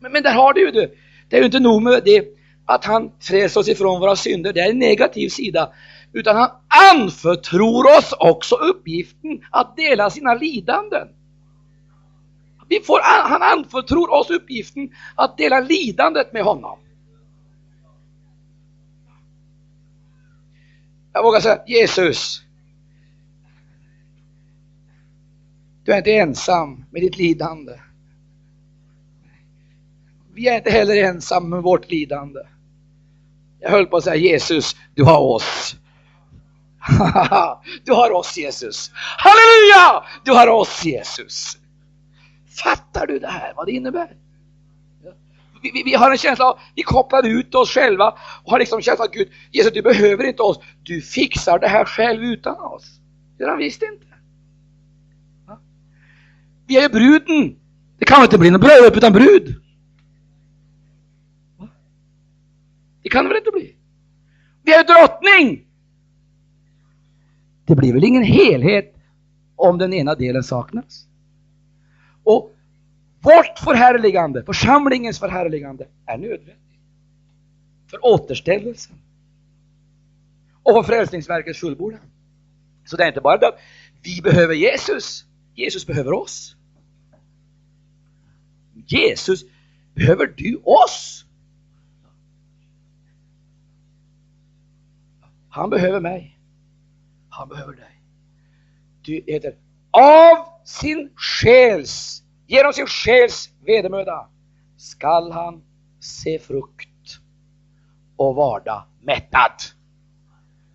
Men, men där har du ju det. Det är ju inte nog med det att han frälser oss ifrån våra synder, det är en negativ sida. Utan han anförtror oss också uppgiften att dela sina lidanden. Vi får, han anförtror oss uppgiften att dela lidandet med honom. Jag vågar säga Jesus, du är inte ensam med ditt lidande. Vi är inte heller ensamma med vårt lidande. Jag höll på att säga Jesus, du har oss. du har oss Jesus. Halleluja! Du har oss Jesus. Fattar du det här, vad det innebär? Vi, vi, vi, har en känsla av, vi kopplar ut oss själva och har liksom känslan av Gud, Jesus du behöver inte oss, du fixar det här själv utan oss. Det har han visst inte. Ja. Vi är ju bruden, det kan inte bli något bröllop utan brud. Va? Det kan det väl inte bli? Vi är ju drottning! Det blir väl ingen helhet om den ena delen saknas? Och Vårt förhärligande, församlingens förhärligande, är nödvändigt. För återställelsen. Och för frälsningsverkets fullbordan. Så det är inte bara det att vi behöver Jesus, Jesus behöver oss. Jesus behöver du oss. Han behöver mig. Han behöver dig. Du heter av sin själs, genom sin själs vedermöda skall han se frukt och varda mättad.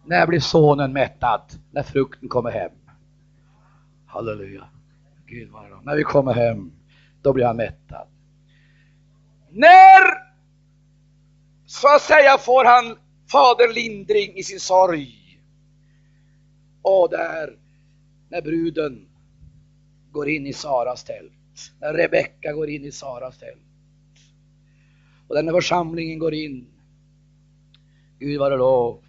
När blir sonen mättad? När frukten kommer hem. Halleluja. Gud vare När vi kommer hem, då blir han mättad. När, så att säga, får han Fader lindring i sin sorg. Och där, när bruden går in i Saras tält, när Rebecka går in i Saras tält och när församlingen går in, Gud vare lov,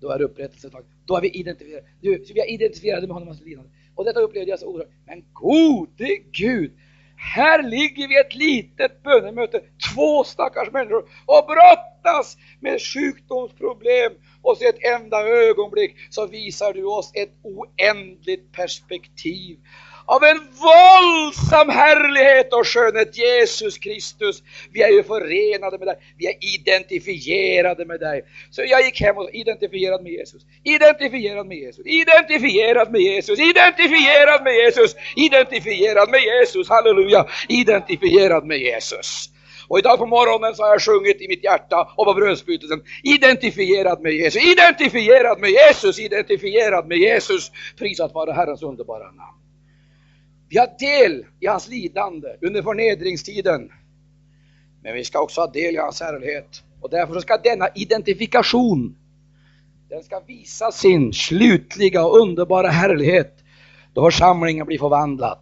då är upprättelsen Då är vi identifierade. Du, vi är identifierade med honom och hans lidande. Och detta upplevde jag så oerhört. Men gode Gud, här ligger vi ett litet bönemöte, två stackars människor och brottas med sjukdomsproblem och så ett enda ögonblick så visar du oss ett oändligt perspektiv av en våldsam härlighet och skönhet. Jesus Kristus, vi är ju förenade med dig, vi är identifierade med dig. Så jag gick hem och identifierad med Jesus, identifierad med Jesus, identifierad med Jesus, identifierad med Jesus, identifierad med Jesus, halleluja, identifierad med Jesus. Och idag på morgonen så har jag sjungit i mitt hjärta och på brödsbytelsen, identifierad med Jesus, identifierad med Jesus, identifierad med Jesus. Prisat vare Herrens underbara namn. Vi har del i hans lidande under förnedringstiden. Men vi ska också ha del i hans härlighet. Och därför ska denna identifikation, den ska visa sin slutliga och underbara härlighet då församlingen blir förvandlad.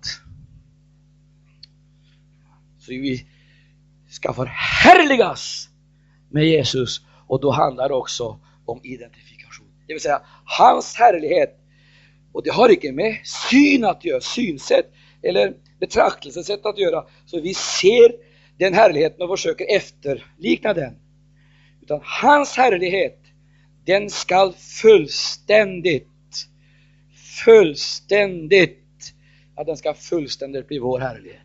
Så vi ska förhärligas med Jesus och då handlar det också om identifikation. Det vill säga hans härlighet och det har inte med syn att göra, synsätt eller betraktelsesätt att göra. Så vi ser den härligheten och försöker efterlikna den. Utan hans härlighet, den skall fullständigt, fullständigt, ja den ska fullständigt bli vår härlighet.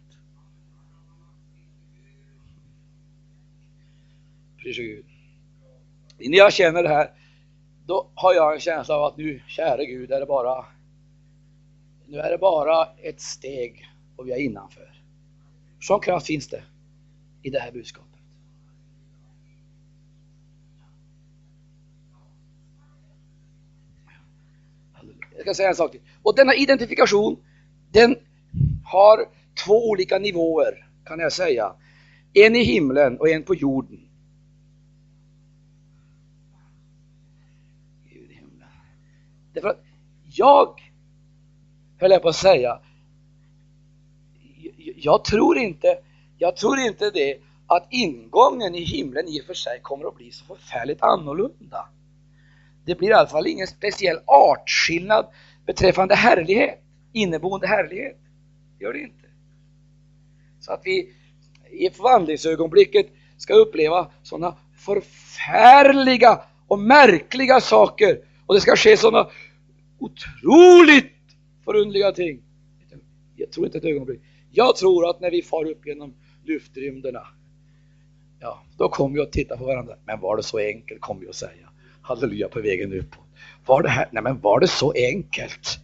Pris Gud. När jag känner det här, då har jag en känsla av att nu, käre Gud, är det bara nu är det bara ett steg och vi är innanför. Sån kraft finns det i det här budskapet. Jag ska säga en sak till. Och denna identifikation, den har två olika nivåer kan jag säga. En i himlen och en på jorden. Därför att jag höll jag på att säga. Jag tror inte, jag tror inte det att ingången i himlen i och för sig kommer att bli så förfärligt annorlunda. Det blir i alla fall ingen speciell artskillnad beträffande härlighet, inneboende härlighet. Det gör det inte. Så att vi i förvandlingsögonblicket ska uppleva sådana förfärliga och märkliga saker och det ska ske sådana otroligt förundliga ting. Jag tror inte ett ögonblick. Jag tror att när vi far upp genom luftrymderna, ja, då kommer vi att titta på varandra. Men var det så enkelt, kommer vi att säga. Halleluja på vägen uppåt. Var det här, nej men var det så enkelt?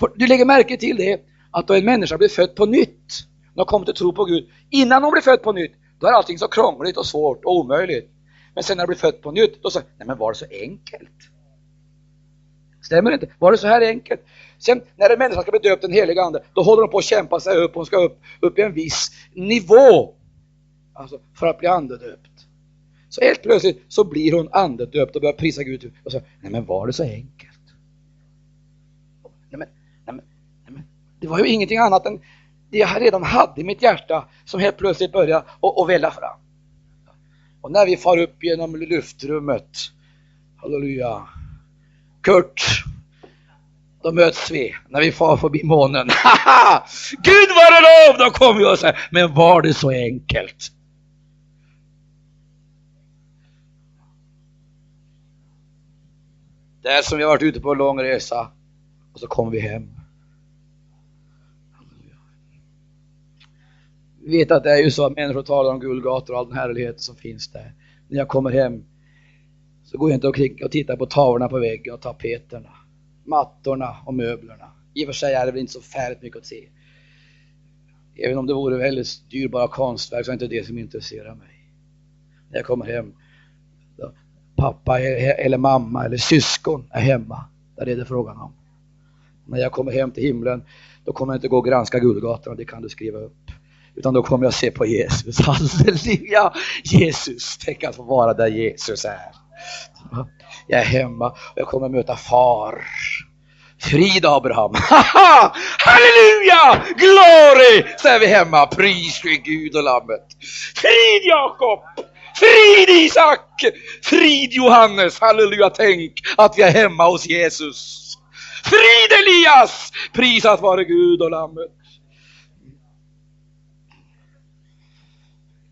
För du lägger märke till det, att då en människa blir född på nytt, när hon kommer till tro på Gud, innan hon blir född på nytt, då är allting så krångligt och svårt och omöjligt. Men sen när hon blir född på nytt, då säger nej men var det så enkelt? Stämmer det inte? Var det så här enkelt? Sen när en människa ska bli döpt den helige Ande, då håller hon på att kämpa sig upp, hon ska upp, upp i en viss nivå. Alltså för att bli andedöpt. Så helt plötsligt så blir hon andedöpt och börjar prisa Gud och säger, nej men var det så enkelt? Nej men, nej men, nej men, det var ju ingenting annat än det jag redan hade i mitt hjärta som helt plötsligt började och, och välla fram. Och när vi far upp genom luftrummet, halleluja, Kurt, då möts vi när vi far förbi månen. Gud vare lov! Då kommer vi och säger, men var det så enkelt? Det är som vi har varit ute på en lång resa och så kommer vi hem. Vi vet att det är ju så att människor talar om guldgator och all den härlighet som finns där. När jag kommer hem så går jag inte omkring och tittar på tavlorna på väggen och tapeterna, mattorna och möblerna. I och för sig är det väl inte så färdigt mycket att se. Även om det vore väldigt dyrbara konstverk så är det inte det som intresserar mig. När jag kommer hem, pappa eller mamma eller syskon är hemma. Där är det frågan om. När jag kommer hem till himlen, då kommer jag inte gå och granska guldgatorna, det kan du skriva upp. Utan då kommer jag se på Jesus. Halleluja! Jesus, tänk att få vara där Jesus är. Jag är hemma och jag kommer möta far. Frid Abraham! Halleluja! Glory! Så är vi hemma. Pris för Gud och Lammet. Frid Jakob! Frid Isak! Frid Johannes! Halleluja! Tänk att vi är hemma hos Jesus. Frid Elias! Prisat vare Gud och Lammet.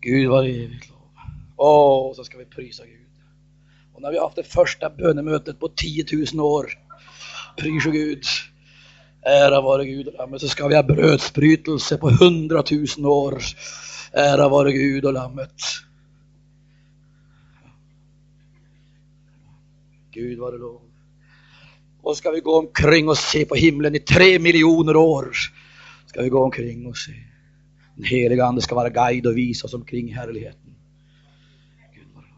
Gud var evigt lov. Åh, så ska vi prisa Gud. Och när vi har haft det första bönemötet på 10 000 år, pris och Gud, ära vare Gud och Lammet, så ska vi ha brödsbrytelse på 100 000 år. Ära vare Gud och Lammet. Gud vare lov. Och ska vi gå omkring och se på himlen i tre miljoner år. Ska vi gå omkring och se. Den heliga Ande ska vara guide och visa oss omkring härligheten. Gud var det lov.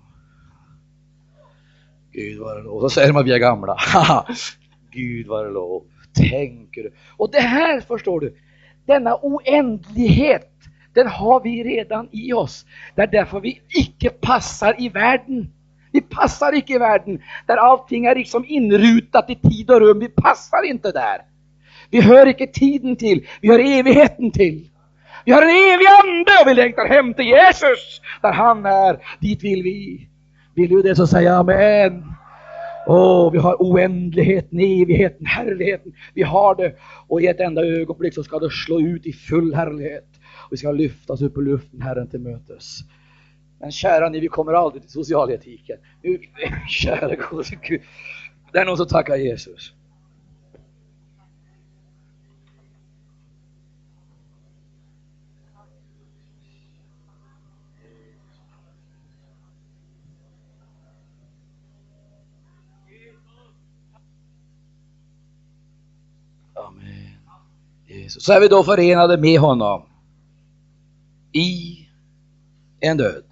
Gud var det lov. Så säger man att vi är gamla. Gud var det lov. Tänker du? Och det här förstår du, denna oändlighet, den har vi redan i oss. Det är därför vi icke passar i världen. Vi passar icke i världen där allting är liksom inrutat i tid och rum. Vi passar inte där. Vi hör icke tiden till, vi hör evigheten till. Vi har en evig ande och vi längtar hem till Jesus, där han är. Dit vill vi. Vill du det så säg amen. Åh, oh, vi har oändligheten, evigheten, härligheten. Vi har det och i ett enda ögonblick så ska det slå ut i full härlighet. Vi ska lyftas upp i luften Herren till mötes. Men kära ni, vi kommer aldrig till socialetiken. Kära gode Gud. Det är någon som tackar Jesus. Amen. Jesus. Så är vi då förenade med honom i en död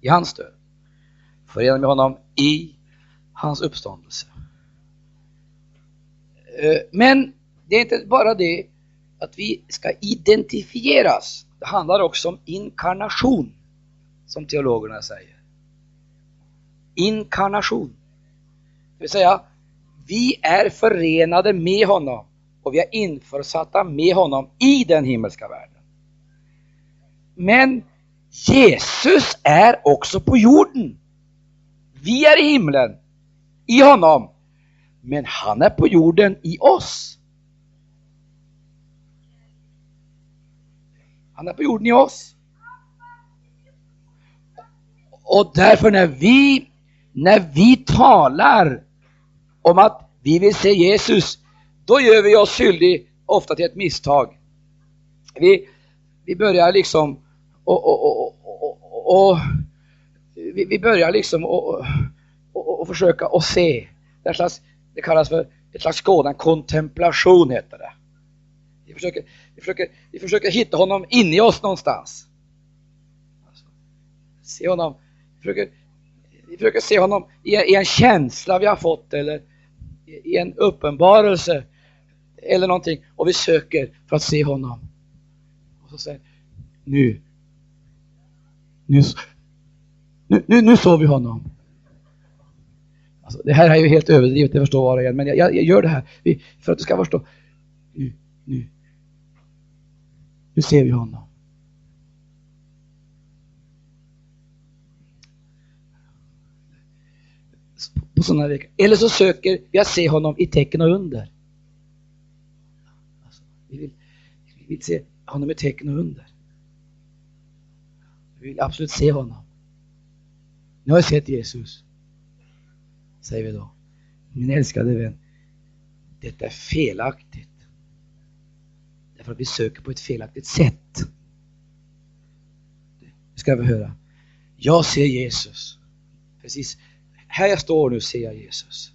i hans död. Förenade med honom i hans uppståndelse. Eh, men det är inte bara det att vi ska identifieras. Det handlar också om inkarnation, som teologerna säger. Inkarnation. Det vill säga, vi är förenade med honom och vi är införsatta med honom i den himmelska världen. Men Jesus är också på jorden. Vi är i himlen, i honom. Men han är på jorden i oss. Han är på jorden i oss. Och därför när vi, när vi talar om att vi vill se Jesus, då gör vi oss skyldig ofta till ett misstag. Vi, vi börjar liksom och, och, och, och vi, vi, börjar liksom och, och, och försöka att se. Det, slags, det kallas för ett slags skådan, kontemplation heter det. Vi försöker, vi, försöker, vi försöker hitta honom inne i oss någonstans. Alltså, se honom, vi försöker, vi försöker se honom i, i en känsla vi har fått eller i en uppenbarelse eller någonting och vi söker för att se honom. Och så säger nu nu, nu, nu, nu såg vi honom. Alltså, det här är ju helt överdrivet, det förstår var och en, men jag, jag, jag gör det här för att du ska förstå. Nu, nu. Nu ser vi honom. På sådana veckor. Eller så söker vi att se honom i tecken och under. Vi vill, vi vill se honom i tecken och under. Vi vill absolut se honom. Nu har jag sett Jesus. Säger vi då. Min älskade vän, detta är felaktigt. Därför att vi söker på ett felaktigt sätt. Nu ska vi höra. Jag ser Jesus. Precis här jag står nu ser jag Jesus.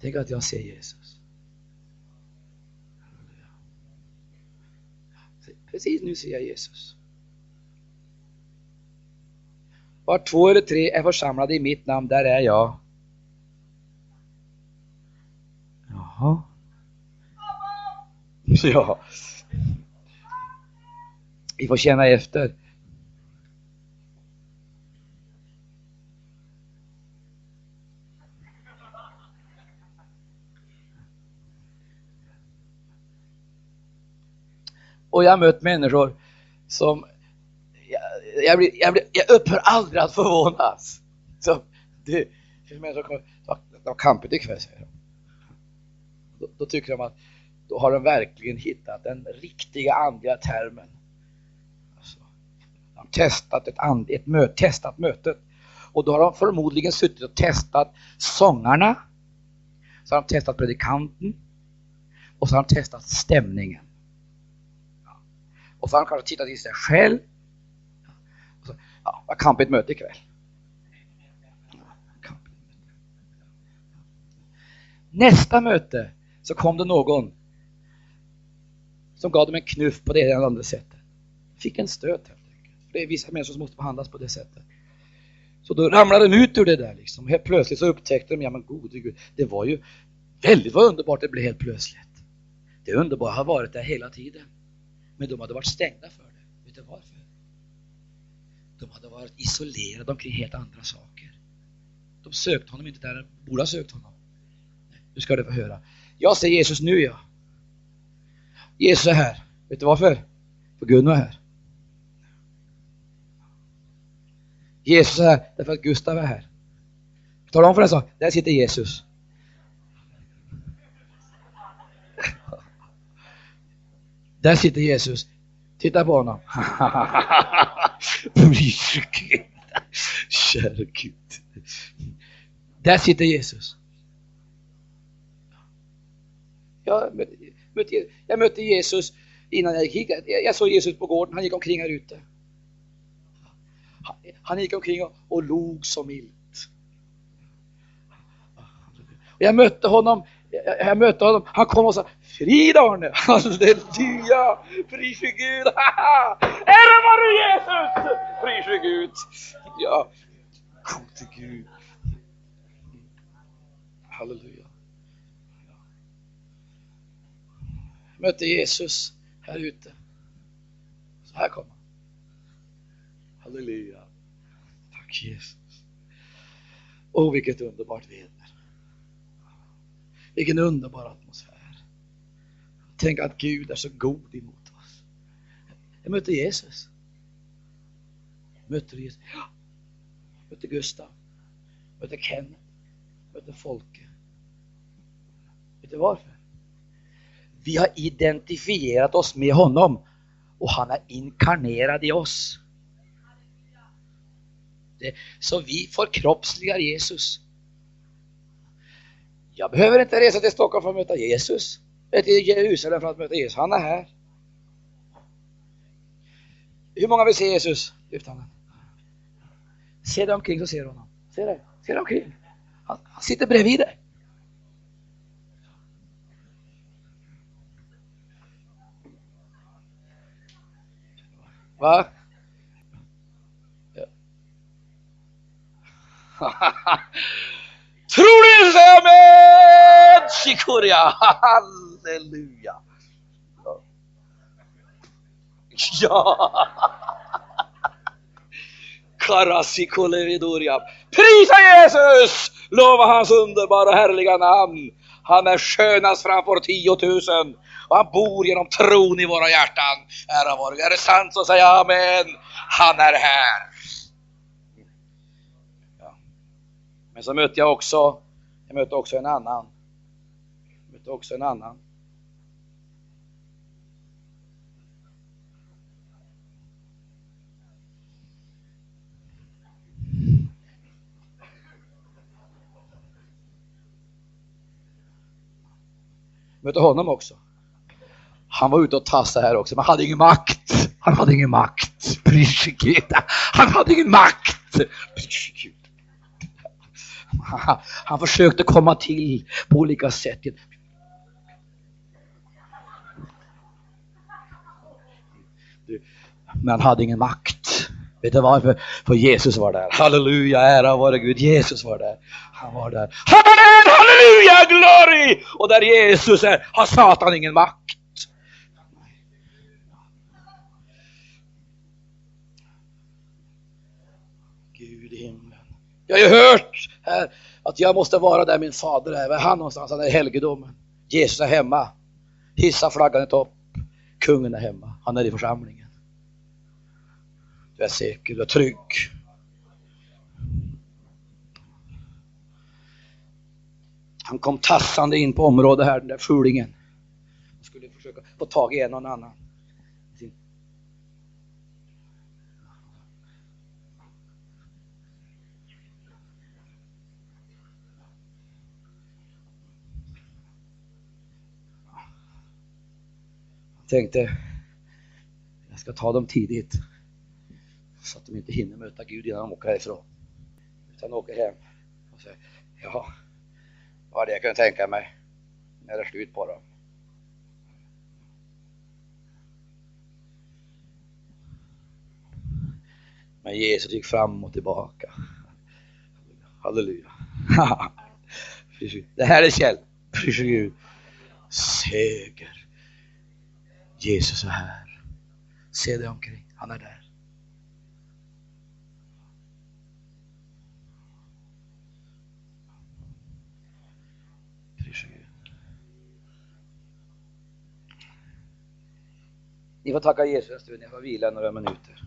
Tänk att jag ser Jesus. Precis nu ser jag Jesus. Var två eller tre är församlade i mitt namn, där är jag. Jaha. Ja. Vi får känna efter. Och jag har mött människor som, jag, jag, blir, jag, blir, jag upphör aldrig att förvånas. Så, det finns människor som kommer, det var kampigt ikväll säger de. Då, då, tycker de att då har de verkligen hittat den riktiga andliga termen. Alltså, de har testat ett, and, ett möte, testat mötet. Och då har de förmodligen suttit och testat sångarna, så har de testat predikanten och så har de testat stämningen. Och så har han kanske tittat i sig själv. Och så, ja, vad kampigt möte ikväll. Nästa möte så kom det någon som gav dem en knuff på det ena eller andra sättet. Fick en stöt helt enkelt. För det är vissa människor som måste behandlas på det sättet. Så då ramlade de ut ur det där liksom. Helt plötsligt så upptäckte de, ja men gode gud, det var ju väldigt vad underbart det blev helt plötsligt. Det underbara har varit där hela tiden. Men de hade varit stängda för det. Vet du varför? De hade varit isolerade omkring helt andra saker. De sökte honom inte där de borde ha sökt honom. Nu ska du få höra. Jag ser Jesus nu ja. Jesus är här. Vet du varför? För Gud är här. Jesus är här därför att Gustav är här. Tala om för en sak, där sitter Jesus. Där sitter Jesus. Titta på honom. Kära Gud. Där sitter Jesus. Jag mötte, jag mötte Jesus innan jag gick hit. Jag såg Jesus på gården, han gick omkring här ute. Han gick omkring och, och log så milt. Jag mötte honom jag mötte honom, han kom och sa Frid Arne! Halleluja! Pris för Gud! Ära vare Jesus! Pris för Gud! Ja, gode Gud. Halleluja. Jag mötte Jesus här ute. Så här kom han. Halleluja. Tack Jesus. Åh, vilket underbart väder. Vilken underbar atmosfär. Tänk att Gud är så god emot oss. Jag mötte Jesus. Jag mötte Jesus. Ja. Jag mötte Gustav. Jag mötte Kenneth. Jag mötte Folke. Vet du varför? Vi har identifierat oss med honom och han är inkarnerad i oss. Det, så vi förkroppsligar Jesus. Jag behöver inte resa till Stockholm för att möta Jesus. Eller till Jerusalem för att möta Jesus. Han är här. Hur många vill se Jesus? Lyft handen. Se dig omkring så ser du honom. Se det. Se dig omkring. Han, han sitter bredvid dig. Va? Ja. Tror du inte amen? med! Halleluja. Ja. Karasikolevidoria. Prisa Jesus! Lova hans underbara och härliga namn. Han är skönast framför tiotusen och han bor genom tron i våra hjärtan. Ära vare Är det sant så säg amen. Han är här. Men så mötte jag också, jag mötte också en annan mötte också en annan. Mötte honom också. Han var ute och tassade här också, men hade ingen makt. Han hade ingen makt. Han hade ingen makt. Han försökte komma till på olika sätt. Men han hade ingen makt. Vet du varför? För Jesus var där. Halleluja, ära vare Gud. Jesus var där. Han var där. Amen, halleluja, glory! Och där Jesus är har Satan ingen makt. Gud i himlen. Jag har ju hört här att jag måste vara där min fader är. Var är han någonstans? Han är i helgedomen. Jesus är hemma. Hissa flaggan i topp. Kungen är hemma. Han är i församlingen. Du är säker, du är trygg. Han kom tassande in på området här, den där fulingen. Han skulle försöka få tag i en och annan. tänkte jag ska ta dem tidigt så att de inte hinner möta Gud innan de åker härifrån. Utan åker hem och säger, ja, vad var det jag kunde tänka mig när det är slut på dem. Men Jesus gick fram och tillbaka. Halleluja. Det här är Kjell. Seger. Jesus är här. Se dig omkring, han är där. Ni får tacka Jesus en stund, jag får vila några minuter.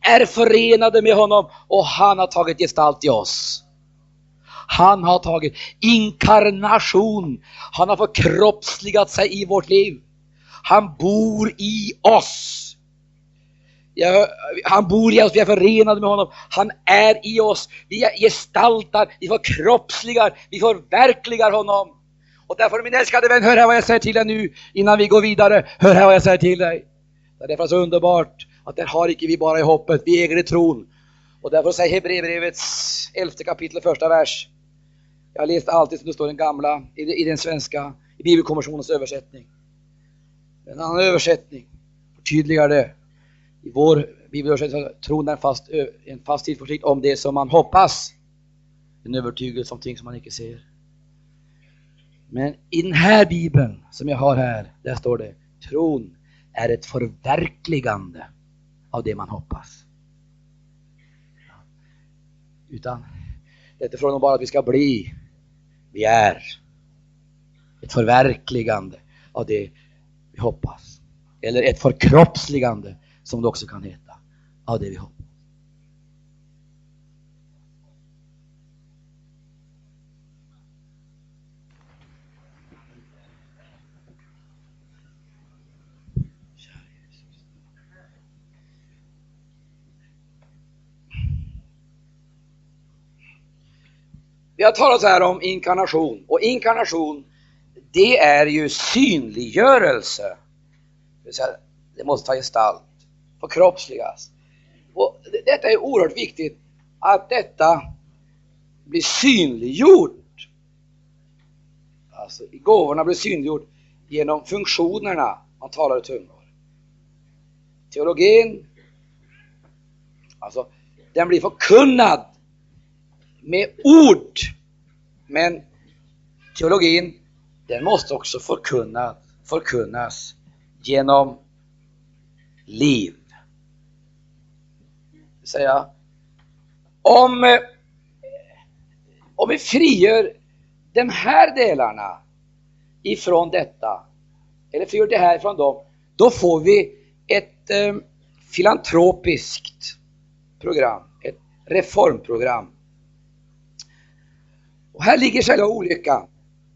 Är förenade med honom och han har tagit gestalt i oss. Han har tagit inkarnation. Han har förkroppsligat sig i vårt liv. Han bor i oss. Jag, han bor i oss, vi är förenade med honom. Han är i oss. Vi gestaltar, vi förkroppsligar, vi förverkligar honom. Och därför min älskade vän, hör här vad jag säger till dig nu innan vi går vidare. Hör här vad jag säger till dig. Det är därför så underbart att där har icke vi bara i hoppet, vi äger i tron. Och därför säger Hebreerbrevets elfte kapitel, första vers. Jag har läst alltid som det står i den gamla, i den svenska, i Bibelkommissionens översättning. En annan översättning förtydligar det. I vår bibelöversättning tron är en fast, en fast tillförsikt om det som man hoppas. En övertygelse om ting som man inte ser. Men i den här bibeln som jag har här, där står det tron är ett förverkligande av det man hoppas. Utan det är inte frågan om bara att vi ska bli, vi är. Ett förverkligande av det vi hoppas. Eller ett förkroppsligande som det också kan heta, av det vi hoppas. Vi har talat här om inkarnation och inkarnation det är ju synliggörelse. Det säga, det måste ta gestalt, förkroppsligas. Och detta är oerhört viktigt att detta blir synliggjort. Alltså gåvorna blir synliggjort genom funktionerna man talar i tungor. Teologin, alltså den blir förkunnad med ord. Men teologin, den måste också förkunna, förkunnas genom liv. Säga, om, om vi frigör de här delarna ifrån detta, eller frigör det här ifrån dem, då får vi ett eh, filantropiskt program, ett reformprogram och här ligger själva olyckan.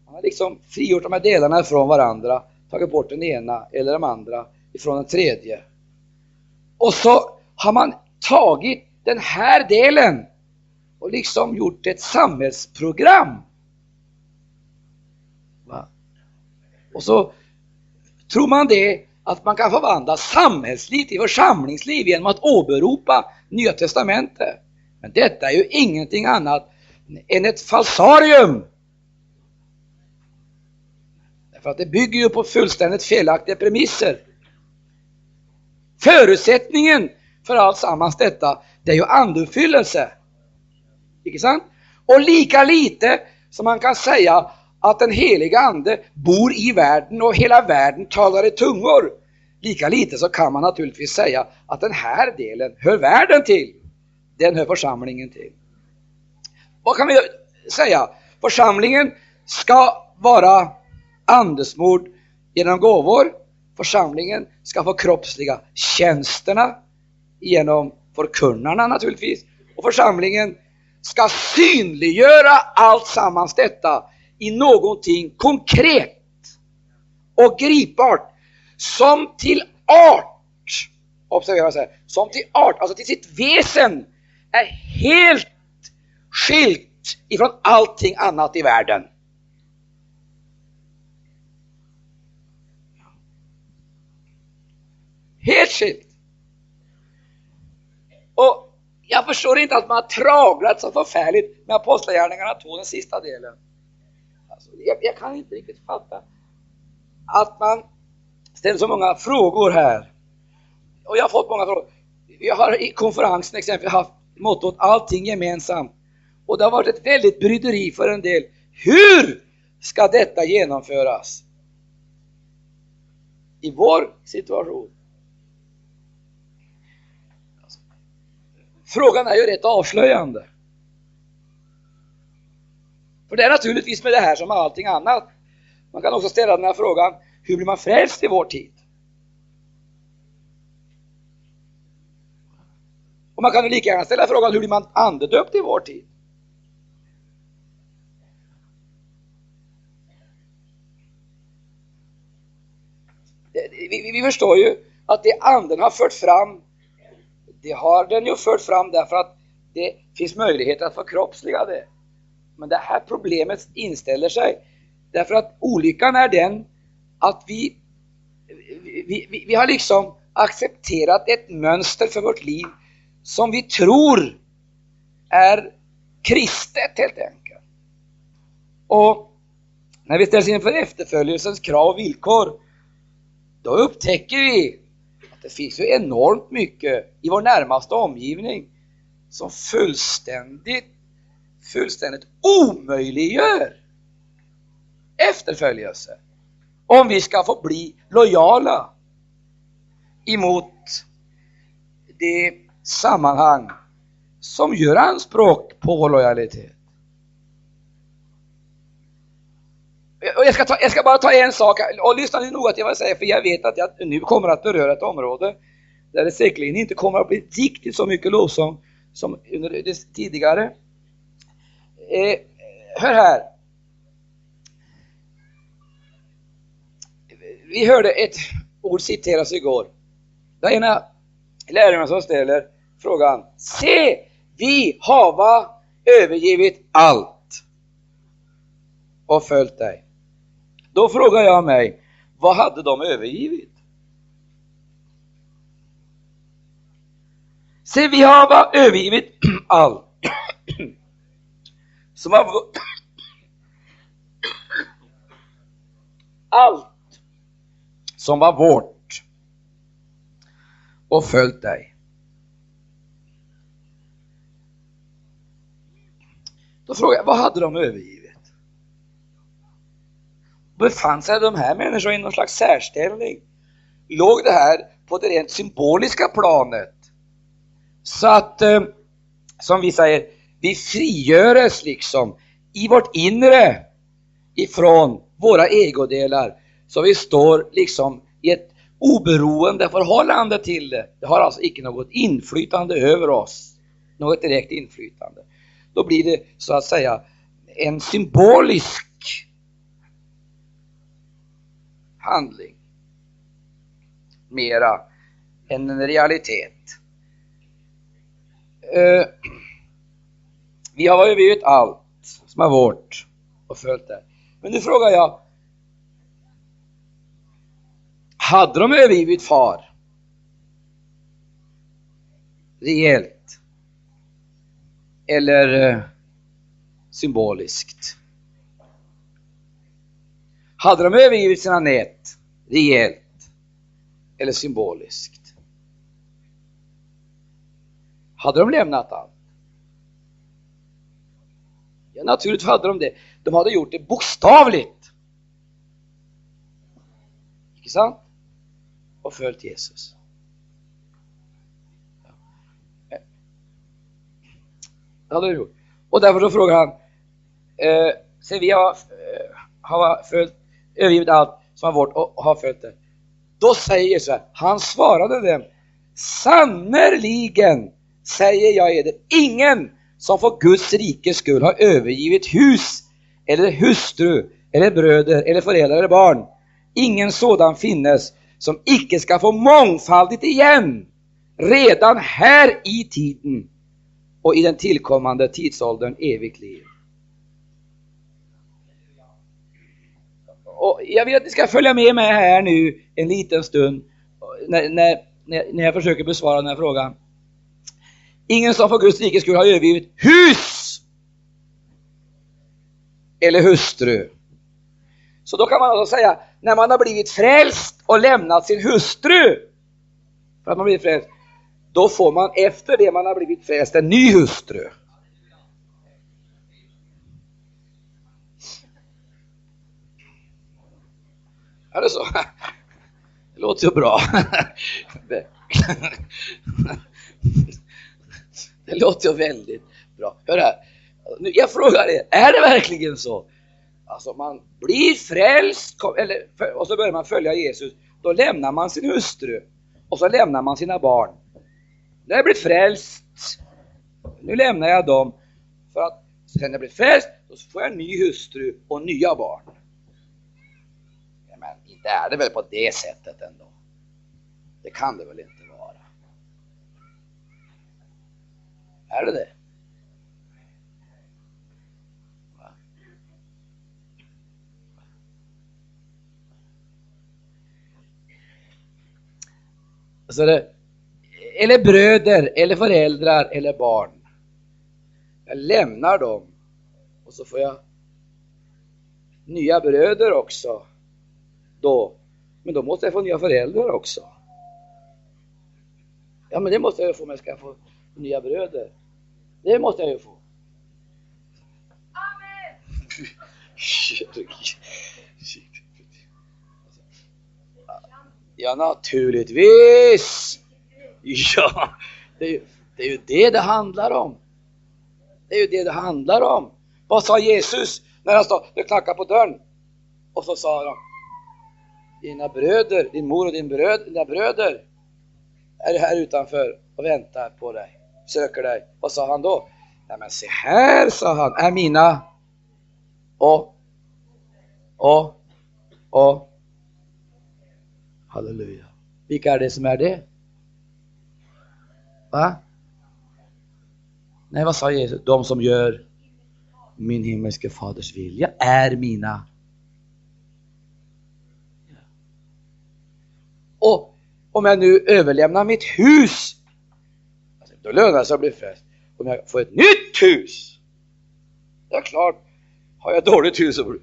Man har liksom frigjort de här delarna från varandra, tagit bort den ena eller de andra ifrån den tredje. Och så har man tagit den här delen och liksom gjort ett samhällsprogram. Va? Och så tror man det att man kan förvandla samhällsliv till församlingsliv genom att åberopa Nya Testamentet. Men detta är ju ingenting annat än ett falsarium. Därför att det bygger ju på fullständigt felaktiga premisser. Förutsättningen för allt sammans detta, det är ju anduppfyllelse. Icke sant? Och lika lite som man kan säga att den heliga Ande bor i världen och hela världen talar i tungor, lika lite så kan man naturligtvis säga att den här delen hör världen till. Den hör församlingen till. Vad kan vi säga? Församlingen ska vara andesmord genom gåvor. Församlingen ska få kroppsliga tjänsterna genom förkunnarna naturligtvis. Och församlingen ska synliggöra allt sammans detta i någonting konkret och gripbart som till art, observera så här, som till art, alltså till sitt väsen är helt skilt ifrån allting annat i världen. Helt skilt. Och jag förstår inte att man har traglat så förfärligt med Apostlagärningarna 2, den sista delen. Alltså, jag, jag, kan inte riktigt fatta att man ställer så många frågor här. Och jag har fått många frågor. Jag har i konferensen exempel haft mottot allting gemensamt. Och det har varit ett väldigt bryderi för en del. Hur ska detta genomföras? I vår situation. Frågan är ju rätt avslöjande. För det är naturligtvis med det här som med allting annat. Man kan också ställa den här frågan, hur blir man frälst i vår tid? Och man kan ju lika gärna ställa frågan, hur blir man andedöpt i vår tid? Vi, vi, förstår ju att det anden har fört fram, det har den ju fört fram därför att det finns möjlighet att förkroppsliga det. Men det här problemet inställer sig därför att olyckan är den att vi, vi, vi, vi har liksom accepterat ett mönster för vårt liv som vi tror är kristet helt enkelt. Och när vi ställs inför efterföljelsens krav och villkor, då upptäcker vi att det finns ju enormt mycket i vår närmaste omgivning som fullständigt fullständigt omöjliggör efterföljelse om vi ska få bli lojala emot det sammanhang som gör anspråk på vår lojalitet. Jag ska, ta, jag ska bara ta en sak, och lyssna nu noga till vad jag säger, för jag vet att jag nu kommer att beröra ett område där det säkerligen inte kommer att bli riktigt så mycket lovsång som under det tidigare. Eh, hör här. Vi hörde ett ord citeras igår. Det är ena läraren som ställer frågan. Se, vi hava övergivit allt och följt dig. Då frågar jag mig, vad hade de övergivit? Se, vi har övergivit allt som har allt som var vårt och följt dig. Då frågar jag, vad hade de övergivit? Befann sig de här människorna i någon slags särställning? Låg det här på det rent symboliska planet? Så att, eh, som vi säger, vi frigöres liksom i vårt inre ifrån våra egodelar så vi står liksom i ett oberoende förhållande till det. Det har alltså icke något inflytande över oss, något direkt inflytande. Då blir det så att säga en symbolisk handling mera än en realitet. Eh, vi har övergivit allt som är vårt och följt det. Men nu frågar jag, hade de övergivit far? Rejält? Eller eh, symboliskt? Hade de övergivit sina nät rejält eller symboliskt? Hade de lämnat allt? Ja, naturligtvis hade de det. De hade gjort det bokstavligt. Inte sant? Och följt Jesus. Det hade de gjort. Och därför så frågar han, eh, sen vi har, eh, har följt, övergivit allt som har vårt och har följt det. Då säger Jesus, han svarade dem, sannerligen säger jag er det, ingen som för Guds rikes skull har övergivit hus eller hustru eller bröder eller föräldrar eller barn. Ingen sådan finnes som icke ska få mångfaldigt igen redan här i tiden och i den tillkommande tidsåldern evigt liv. Och jag vill att ni ska följa med mig här nu en liten stund när, när, när jag försöker besvara den här frågan. Ingen som för Guds rike skulle ha övergivit hus eller hustru. Så då kan man alltså säga, när man har blivit frälst och lämnat sin hustru, för att man blivit frälst, då får man efter det man har blivit frälst en ny hustru. Är det så? Det låter ju bra. Det låter ju väldigt bra. Hör här. Jag frågar er, är det verkligen så? Alltså man blir frälst eller, och så börjar man följa Jesus. Då lämnar man sin hustru och så lämnar man sina barn. När jag blir frälst, nu lämnar jag dem för att sen när jag blir frälst, då får jag en ny hustru och nya barn. Men inte är det väl på det sättet ändå? Det kan det väl inte? vara? Är det det? Alltså det, eller bröder, eller föräldrar, eller barn. Jag lämnar dem och så får jag nya bröder också. Då. Men då måste jag få nya föräldrar också. Ja, men det måste jag få om jag ska få nya bröder. Det måste jag ju få. Amen! Ja, naturligtvis! Ja, det är, ju, det är ju det det handlar om. Det är ju det det handlar om. Vad sa Jesus när han stod och knackade på dörren? Och så sa de, dina bröder, din mor och din bröd, dina bröder är här utanför och väntar på dig söker dig. Vad sa han då? Nej men se här, sa han, är mina och, och, och. Halleluja. Vilka är det som är det? Va? Nej, vad sa Jesus? De som gör min himmelske faders vilja är mina. Och om jag nu överlämnar mitt hus alltså, då lönar det sig att bli frälst. Om jag får ett nytt hus, det är klart, har jag dåligt hus så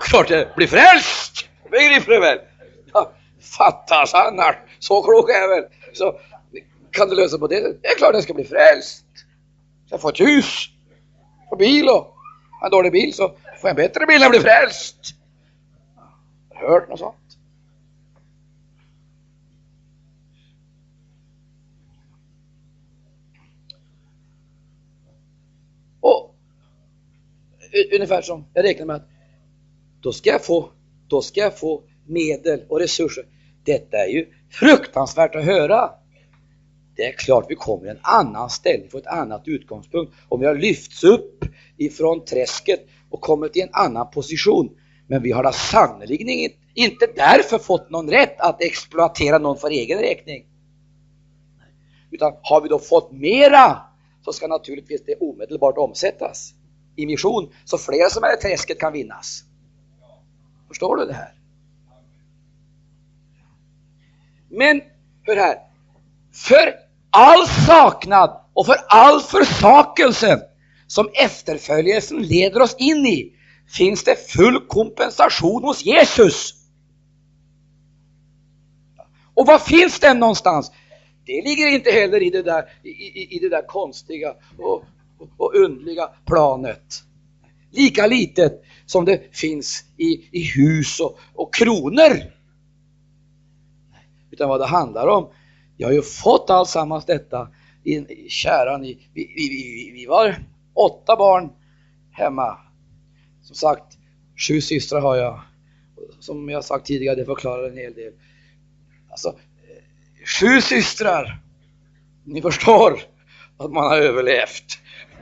klart jag blir frälst. Begriper du väl? Ja, fattas annars, så klok är jag väl. Så kan du lösa på det Det är klart jag ska bli frälst. Så jag får ett hus, får bil och har en dålig bil så får jag en bättre bil när jag blir frälst. Har du hört något sånt? Ungefär som jag räknar med att då ska jag få, då ska jag få medel och resurser. Detta är ju fruktansvärt att höra. det är klart vi kommer i en annan ställning, får ett annat utgångspunkt. Om vi har lyfts upp ifrån träsket och kommit i en annan position. Men vi har da sannerligen inte därför fått någon rätt att exploatera någon för egen räkning. Utan har vi då fått mera så ska naturligtvis det omedelbart omsättas i mission så flera som är i träsket kan vinnas. Förstår du det här? Men hör här, för all saknad och för all försakelse som efterföljelsen leder oss in i finns det full kompensation hos Jesus. Och var finns den någonstans? Det ligger inte heller i det där, i, i, i det där konstiga och, och, undliga planet. Lika litet som det finns i, i hus och, och kronor. Utan vad det handlar om, jag har ju fått alltsammans detta i, i käran. I, vi, vi, vi, vi var åtta barn hemma. Som sagt, sju systrar har jag. Som jag sagt tidigare, det förklarar en hel del. Alltså, eh, sju systrar. Ni förstår att man har överlevt.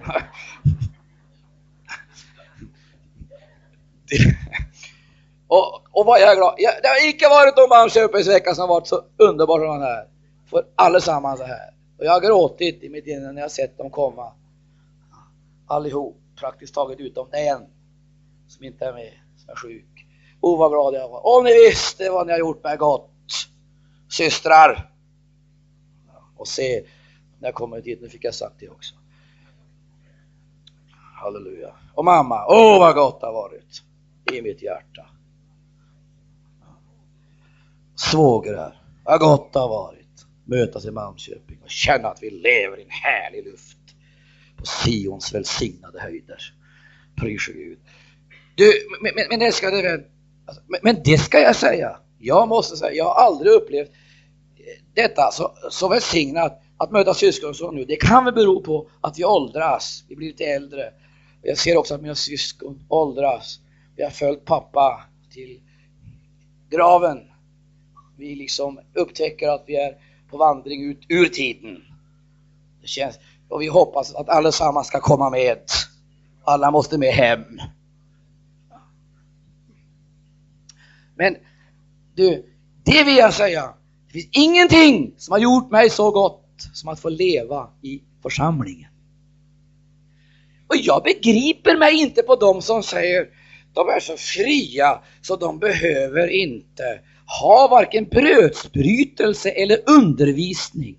och, och vad jag är glad. Jag, det har icke varit någon Malmköpingsvecka som varit så underbar som den här. För allesammans så här. Och jag har gråtit i mitt inre när jag sett dem komma. Allihop, praktiskt taget utom en som inte är med, som är sjuk. Oh vad glad jag var. Om ni visste vad ni har gjort mig gott, systrar. Och se, när jag kommer dit, nu fick jag sagt det också. Halleluja. Och mamma, åh oh, vad gott det har varit i mitt hjärta. Svågrar, vad gott det har varit. Mötas i Malmköping och känna att vi lever i en härlig luft på Sions välsignade höjder. Prysa Gud. Du, men, men, men älskade vän, alltså, men, men det ska jag säga. Jag måste säga, jag har aldrig upplevt detta så, så välsignat att möta syskon som nu. Det kan väl bero på att vi åldras, vi blir lite äldre. Jag ser också att mina syskon åldras. Vi har följt pappa till graven. Vi liksom upptäcker att vi är på vandring ut ur tiden. Det känns, och vi hoppas att allesammans ska komma med. Alla måste med hem. Men du, det vill jag säga. Det finns ingenting som har gjort mig så gott som att få leva i församlingen. Och jag begriper mig inte på dem som säger de är så fria så de behöver inte ha varken brödsbrytelse eller undervisning.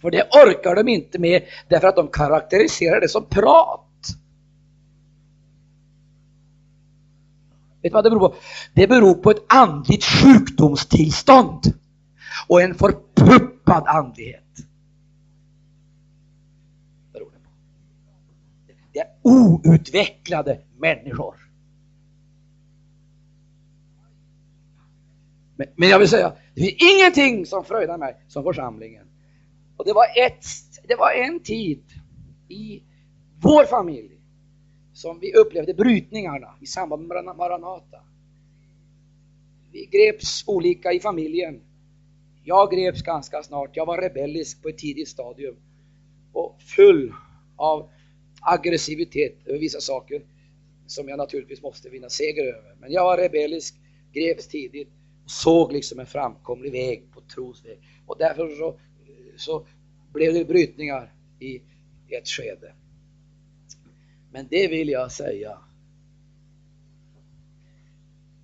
För det orkar de inte med därför att de karaktäriserar det som prat. Vet du vad det beror på? Det beror på ett andligt sjukdomstillstånd och en förpuppad andlighet. Det är outvecklade människor. Men, men jag vill säga, det finns ingenting som fröjdar mig som församlingen. Och det var, ett, det var en tid i vår familj som vi upplevde brytningarna i samband med Maranata. Vi greps olika i familjen. Jag greps ganska snart. Jag var rebellisk på ett tidigt stadium och full av aggressivitet över vissa saker som jag naturligtvis måste vinna seger över. Men jag var rebellisk, greps tidigt och såg liksom en framkomlig väg på tros väg. Och därför så, så blev det brytningar i ett skede. Men det vill jag säga.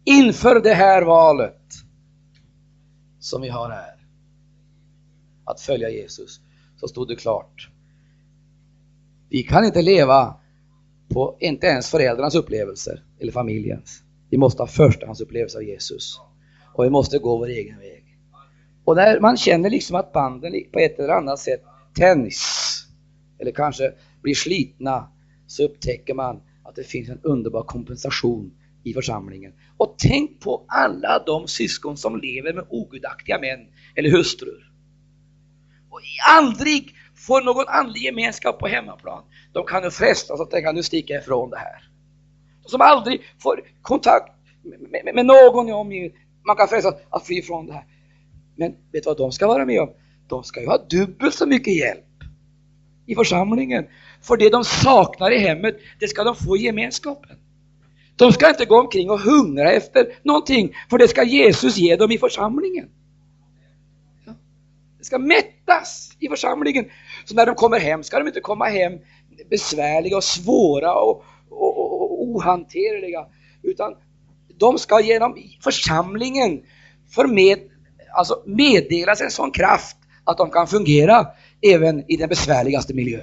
Inför det här valet som vi har här, att följa Jesus, så stod det klart. Vi kan inte leva på inte ens föräldrarnas upplevelser eller familjens. Vi måste ha förstahandsupplevelser av Jesus och vi måste gå vår egen väg. Och när man känner liksom att banden på ett eller annat sätt tänds eller kanske blir slitna så upptäcker man att det finns en underbar kompensation i församlingen. Och tänk på alla de syskon som lever med ogudaktiga män eller hustrur. Och aldrig får någon andlig gemenskap på hemmaplan. De kan nu frestas att tänka, nu sticker jag ifrån det här. De som aldrig får kontakt med, med, med någon i omgivningen, man kan frestas att fly ifrån det här. Men vet du vad de ska vara med om? de ska ju ha dubbelt så mycket hjälp i församlingen. För det de saknar i hemmet, det ska de få i gemenskapen. De ska inte gå omkring och hungra efter någonting, för det ska Jesus ge dem i församlingen. Det ska mättas i församlingen. Så när de kommer hem ska de inte komma hem besvärliga och svåra och, och, och, och ohanterliga, utan de ska genom församlingen förmed, alltså meddelas en sån kraft att de kan fungera även i den besvärligaste miljö.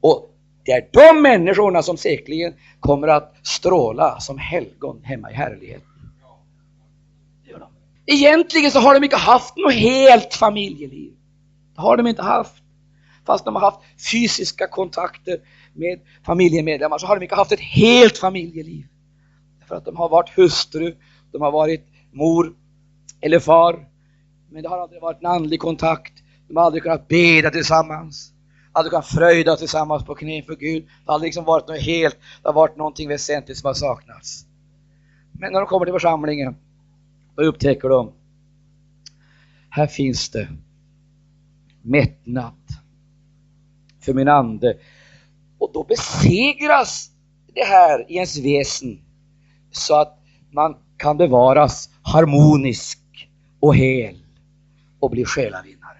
Och det är de människorna som säkerligen kommer att stråla som helgon hemma i härligheten. Egentligen så har de inte haft något helt familjeliv. Det har de inte haft. Fast de har haft fysiska kontakter med familjemedlemmar så har de inte haft ett helt familjeliv. För att de har varit hustru, de har varit mor eller far. Men det har aldrig varit en andlig kontakt. De har aldrig kunnat beda tillsammans. Aldrig kunnat fröjda tillsammans på knä för Gud. Det har aldrig liksom varit något helt, det har varit någonting väsentligt som har saknats. Men när de kommer till församlingen, då upptäcker de, här finns det mättnad för min ande. Och då besegras det här i ens väsen så att man kan bevaras harmonisk och hel och bli själavinnare.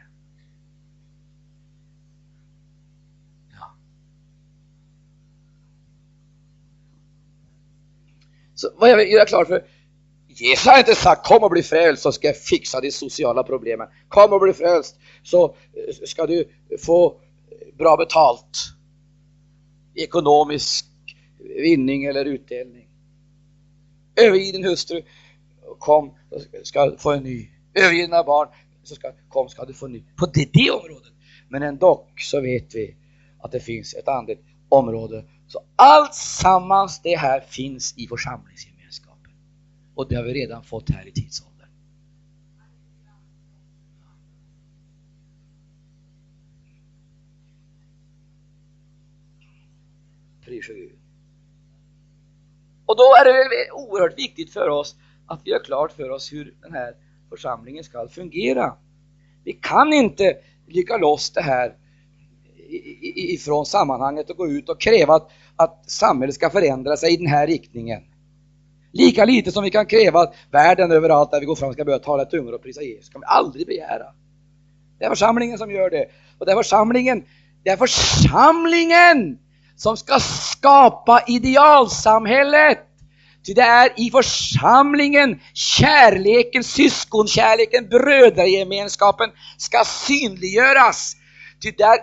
Ja. Så vad jag vill göra klart för Jesus har inte sagt kom och bli frälst så ska jag fixa de sociala problemen. Kom och bli frälst så eh, ska du få bra betalt. Ekonomisk vinning eller utdelning. Överge din hustru, kom, ska få en ny. Överge dina barn, så ska, kom ska du få en ny. På det, det området. Men ändå så vet vi att det finns ett annat område. Så allt sammans det här finns i församlingsgemenskapen. Och det har vi redan fått här i tidsåldern. Pris och då är det oerhört viktigt för oss att vi har klart för oss hur den här församlingen ska fungera. Vi kan inte lycka loss det här ifrån sammanhanget och gå ut och kräva att, att samhället ska förändra sig i den här riktningen. Lika lite som vi kan kräva att världen överallt där vi går fram ska börja tala tungor och prisa Jesus, det kan vi aldrig begära. Det är församlingen som gör det. Och det är församlingen, det är församlingen som ska skapa idealsamhället. Ty det är i församlingen kärleken, syskonkärleken, brödragemenskapen ska synliggöras. Ty där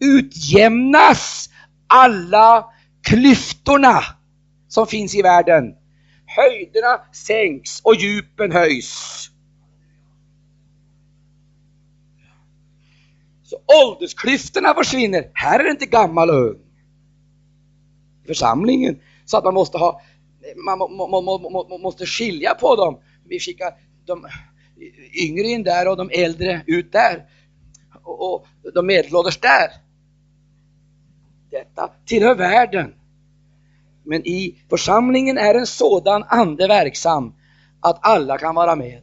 utjämnas alla klyftorna som finns i världen. Höjderna sänks och djupen höjs. Så åldersklyftorna försvinner. Här är det inte gammal och ung församlingen. Så att man måste ha, man må, må, må, måste skilja på dem. Vi skickar de yngre in där och de äldre ut där. Och, och de medelålders där. Detta tillhör världen. Men i församlingen är en sådan ande verksam att alla kan vara med.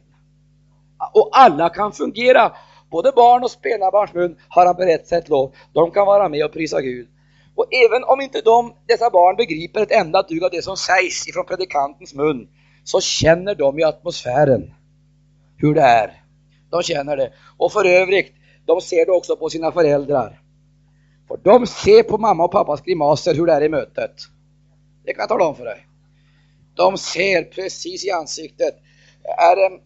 Och alla kan fungera. Både barn och spelarbarnsmun har han berett sig ett lov. De kan vara med och prisa Gud. Och även om inte de, dessa barn begriper ett enda dugg av det som sägs ifrån predikantens mun, så känner de i atmosfären hur det är. De känner det. Och för övrigt, de ser det också på sina föräldrar. För de ser på mamma och pappas grimaser hur det är i mötet. Det kan jag tala om för dig. De ser precis i ansiktet. Är, eh,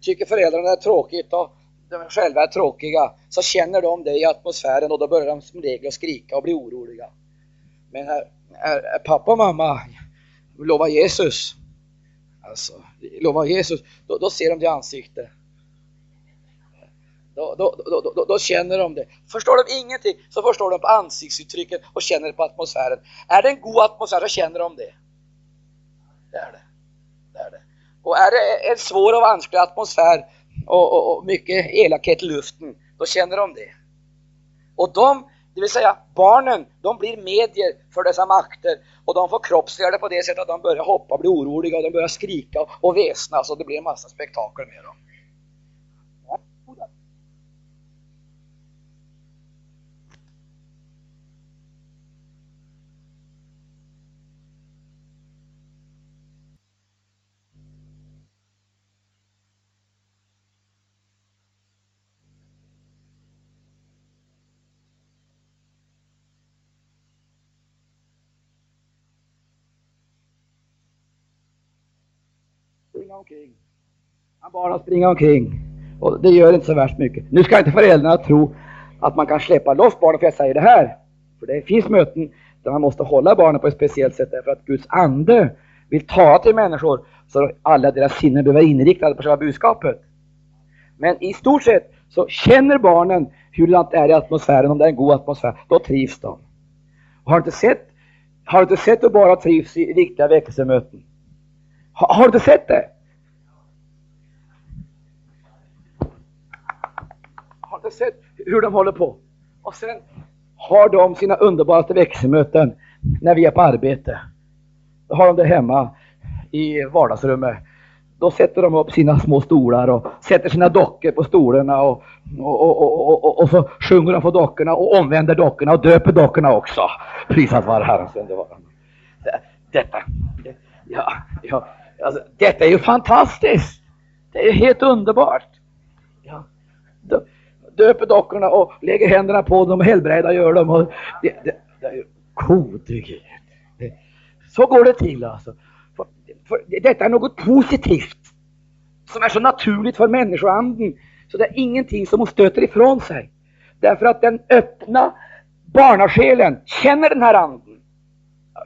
tycker föräldrarna det är tråkigt och de själva är tråkiga, så känner de det i atmosfären och då börjar de som regel att skrika och bli oroliga. Men är, är, är pappa och mamma lovar Jesus, alltså lovar Jesus, då, då ser de det i ansiktet. Då, då, då, då, känner de det. Förstår de ingenting så förstår de på ansiktsuttrycket och känner det på atmosfären. Är det en god atmosfär så känner de det. Det är det. det, är det. Och är det en svår och vansklig atmosfär och, och, och mycket elakhet i luften, då känner de det. Och de Det vill säga barnen, de blir medier för dessa makter och de får kroppsliga det på det sättet att de börjar hoppa, bli oroliga och de börjar skrika och väsnas och det blir en massa spektakel med dem. Springa omkring. Han bara springa omkring. Och det gör inte så värst mycket. Nu ska inte föräldrarna tro att man kan släppa loss barnen för jag säger det här. För det finns möten där man måste hålla barnen på ett speciellt sätt därför att Guds ande vill tala till människor så att alla deras sinnen behöver vara inriktade på själva budskapet. Men i stort sett så känner barnen hur det är i atmosfären, om det är en god atmosfär, då trivs de. Har du inte sett, har du inte sett hur bara trivs i riktiga väckelsemöten? Har, har, du inte sett det? Har inte sett hur de håller på? Och sen har de sina underbaraste växelmöten när vi är på arbete. Då har de det hemma i vardagsrummet. Då sätter de upp sina små stolar och sätter sina dockor på stolarna och, och, och, och, så sjunger de på dockorna och omvänder dockorna och döper dockorna också. Prisat vare Herrens underbara Detta, ja, ja, Alltså, detta är ju fantastiskt! Det är helt underbart! Ja. Döper dockorna och lägger händerna på dem och helbrägda gör dem. Och det, det, det är gode Gud! Så går det till alltså. För, för, detta är något positivt som är så naturligt för människoanden så det är ingenting som hon stöter ifrån sig. Därför att den öppna barnasjälen känner den här anden.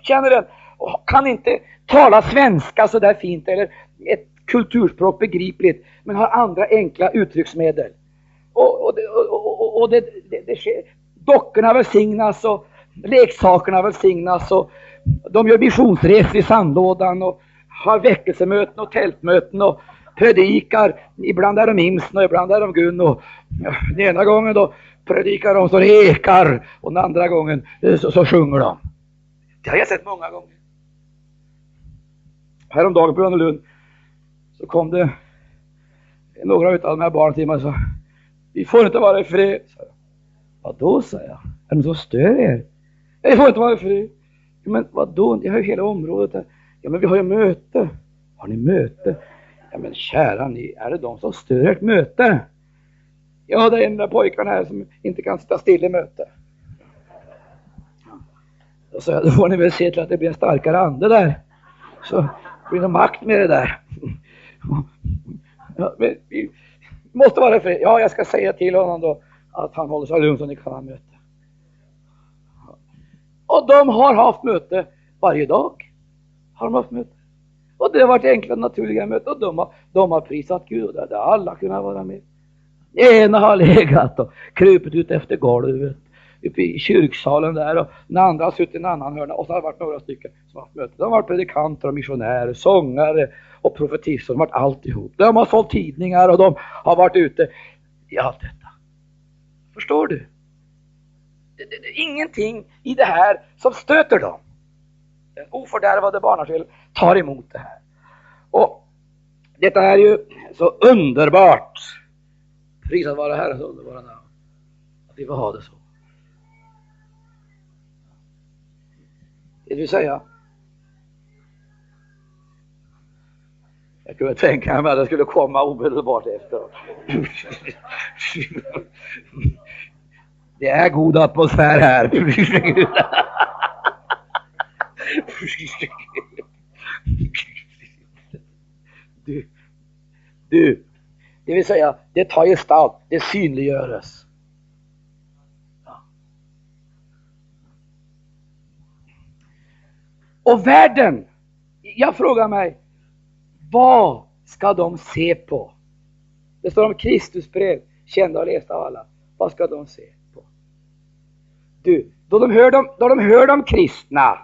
Känner den och kan inte tala svenska så där fint eller ett kulturspråk begripligt, men har andra enkla uttrycksmedel. Och, och, och, och det, det, det sker. Dockorna välsignas och leksakerna välsignas och de gör missionsresor i sandlådan och har väckelsemöten och tältmöten och predikar. Ibland är de Imsen och ibland är de Gun. Och den ena gången då predikar de så det ekar och den andra gången eh, så, så sjunger de. Det har jag sett många gånger häromdagen på Grönelund så kom det några av de här barnen till mig och sa vi får inte vara i fred. Vadå, sa jag. Är de som stör er? Vi får inte vara i fred. Men vadå, ni har ju hela området här. Ja, men vi har ju möte. Har ni möte? Ja, men kära ni, är det de som stör ert möte? Ja, det är en av pojkarna här som inte kan sitta still i möte. Då sa jag, då får ni väl se till att det blir en starkare ande där. Så blir det makt med det där. Ja, men måste vara fri. Ja, jag ska säga till honom då att han håller sig lugn så ni kan ha möte. Och de har haft möte varje dag. Har de haft möte. Och det har varit enkla naturliga möten och de har, de har prisat Gud och där alla kunnat vara med. ena har legat och krupit ut efter golvet i kyrksalen där och den andra har suttit i en annan hörna och så har det varit några stycken som har haft möte. De har varit predikanter och missionärer, sångare och profetisser, de har varit alltihop. De har sålt tidningar och de har varit ute i allt detta. Förstår du? Det, det, det är ingenting i det här som stöter dem. Den ofördärvade barnasjälen tar emot det här. Och detta är ju så underbart. Prisad vare Herrens underbara namn. Att vi får ha det så. Det vill säga, jag kunde tänka mig att det skulle komma omedelbart efter. Det är god atmosfär här. Du, du, det vill säga, det tar gestalt, det synliggöres. Och världen, jag frågar mig, vad ska de se på? Det står om Kristusbrev, kända och lästa av alla. Vad ska de se på? Du, då de hör de, då de, hör de kristna,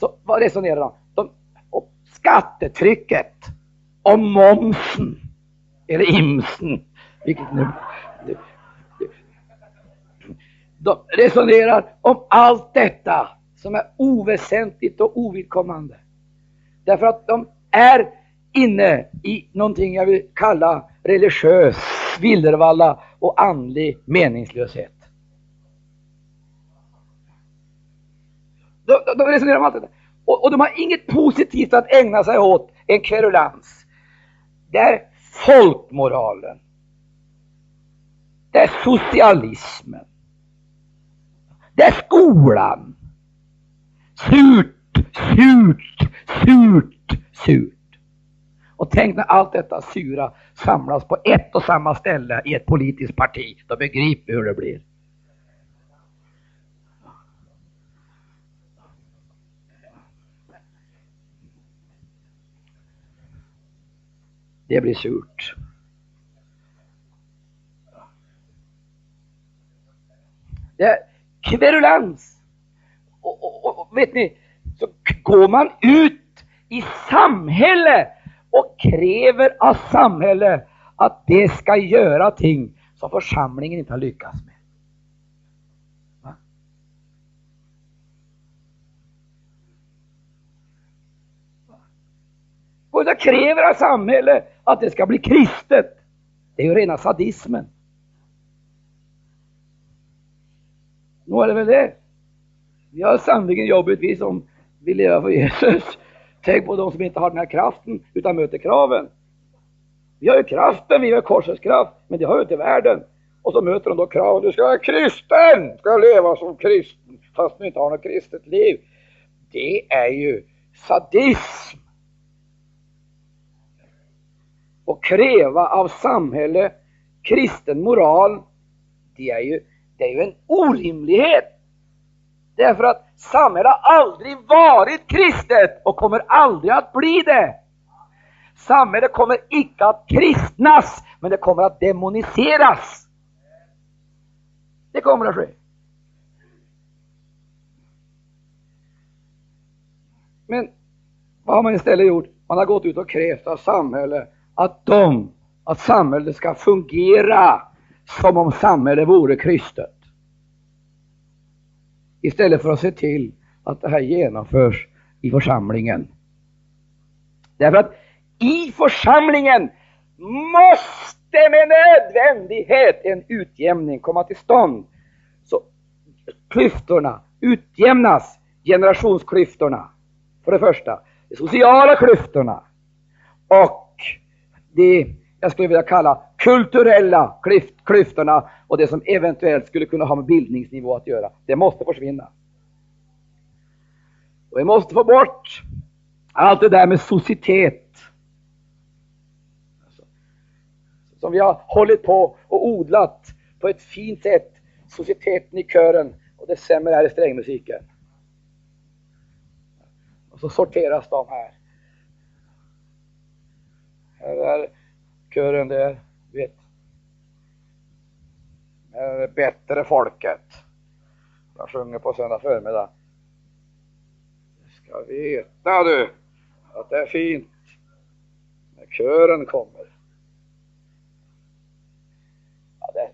så vad resonerar de? de om skattetrycket, om momsen, eller imsen, vilket nu. De resonerar om allt detta som är oväsentligt och ovidkommande. Därför att de är inne i någonting jag vill kalla religiös villervalla och andlig meningslöshet. De, de, de resonerar om allt detta. Och, och, de har inget positivt att ägna sig åt en kverulans. Det är folkmoralen. Det är socialismen. Det är skolan. Surt, surt, surt, surt. Och tänk när allt detta sura samlas på ett och samma ställe i ett politiskt parti. Då begriper vi hur det blir. Det blir surt. Det är kverulans. Och, och, och, vet ni, så går man ut i samhället och kräver av samhället att det ska göra ting som församlingen inte har lyckats med. Va? Och det kräver av samhället att det ska bli kristet. Det är ju rena sadismen. Nu är det väl det. Vi har sannerligen jobbet vi som vill leva för Jesus. Tänk på de som inte har den här kraften utan möter kraven. Vi har ju kraften, vi har korsets kraft, men det har ju inte världen. Och så möter de då kraven, du ska vara kristen, ska leva som kristen, fast du inte har något kristet liv. Det är ju sadism. Och kräva av samhället kristen moral, det är ju, det är ju en orimlighet. Därför att samhället har aldrig varit kristet och kommer aldrig att bli det. Samhället kommer icke att kristnas, men det kommer att demoniseras. Det kommer att ske. Men vad har man istället gjort? Man har gått ut och krävt av samhället att de, att samhället ska fungera som om samhället vore kristet istället för att se till att det här genomförs i församlingen. Därför att i församlingen måste med nödvändighet en utjämning komma till stånd. Så klyftorna utjämnas, generationsklyftorna, för det första. De sociala klyftorna och de, jag skulle vilja kalla kulturella klyftorna och det som eventuellt skulle kunna ha med bildningsnivå att göra. Det måste försvinna. Och vi måste få bort allt det där med societet. Alltså, som vi har hållit på och odlat på ett fint sätt. Societeten i kören och det sämre här i strängmusiken. Och så sorteras de här. Här är kören där, vet det bättre folket. Jag sjunger på söndag förmiddag. Du ska veta du att det är fint när kören kommer. Ja, det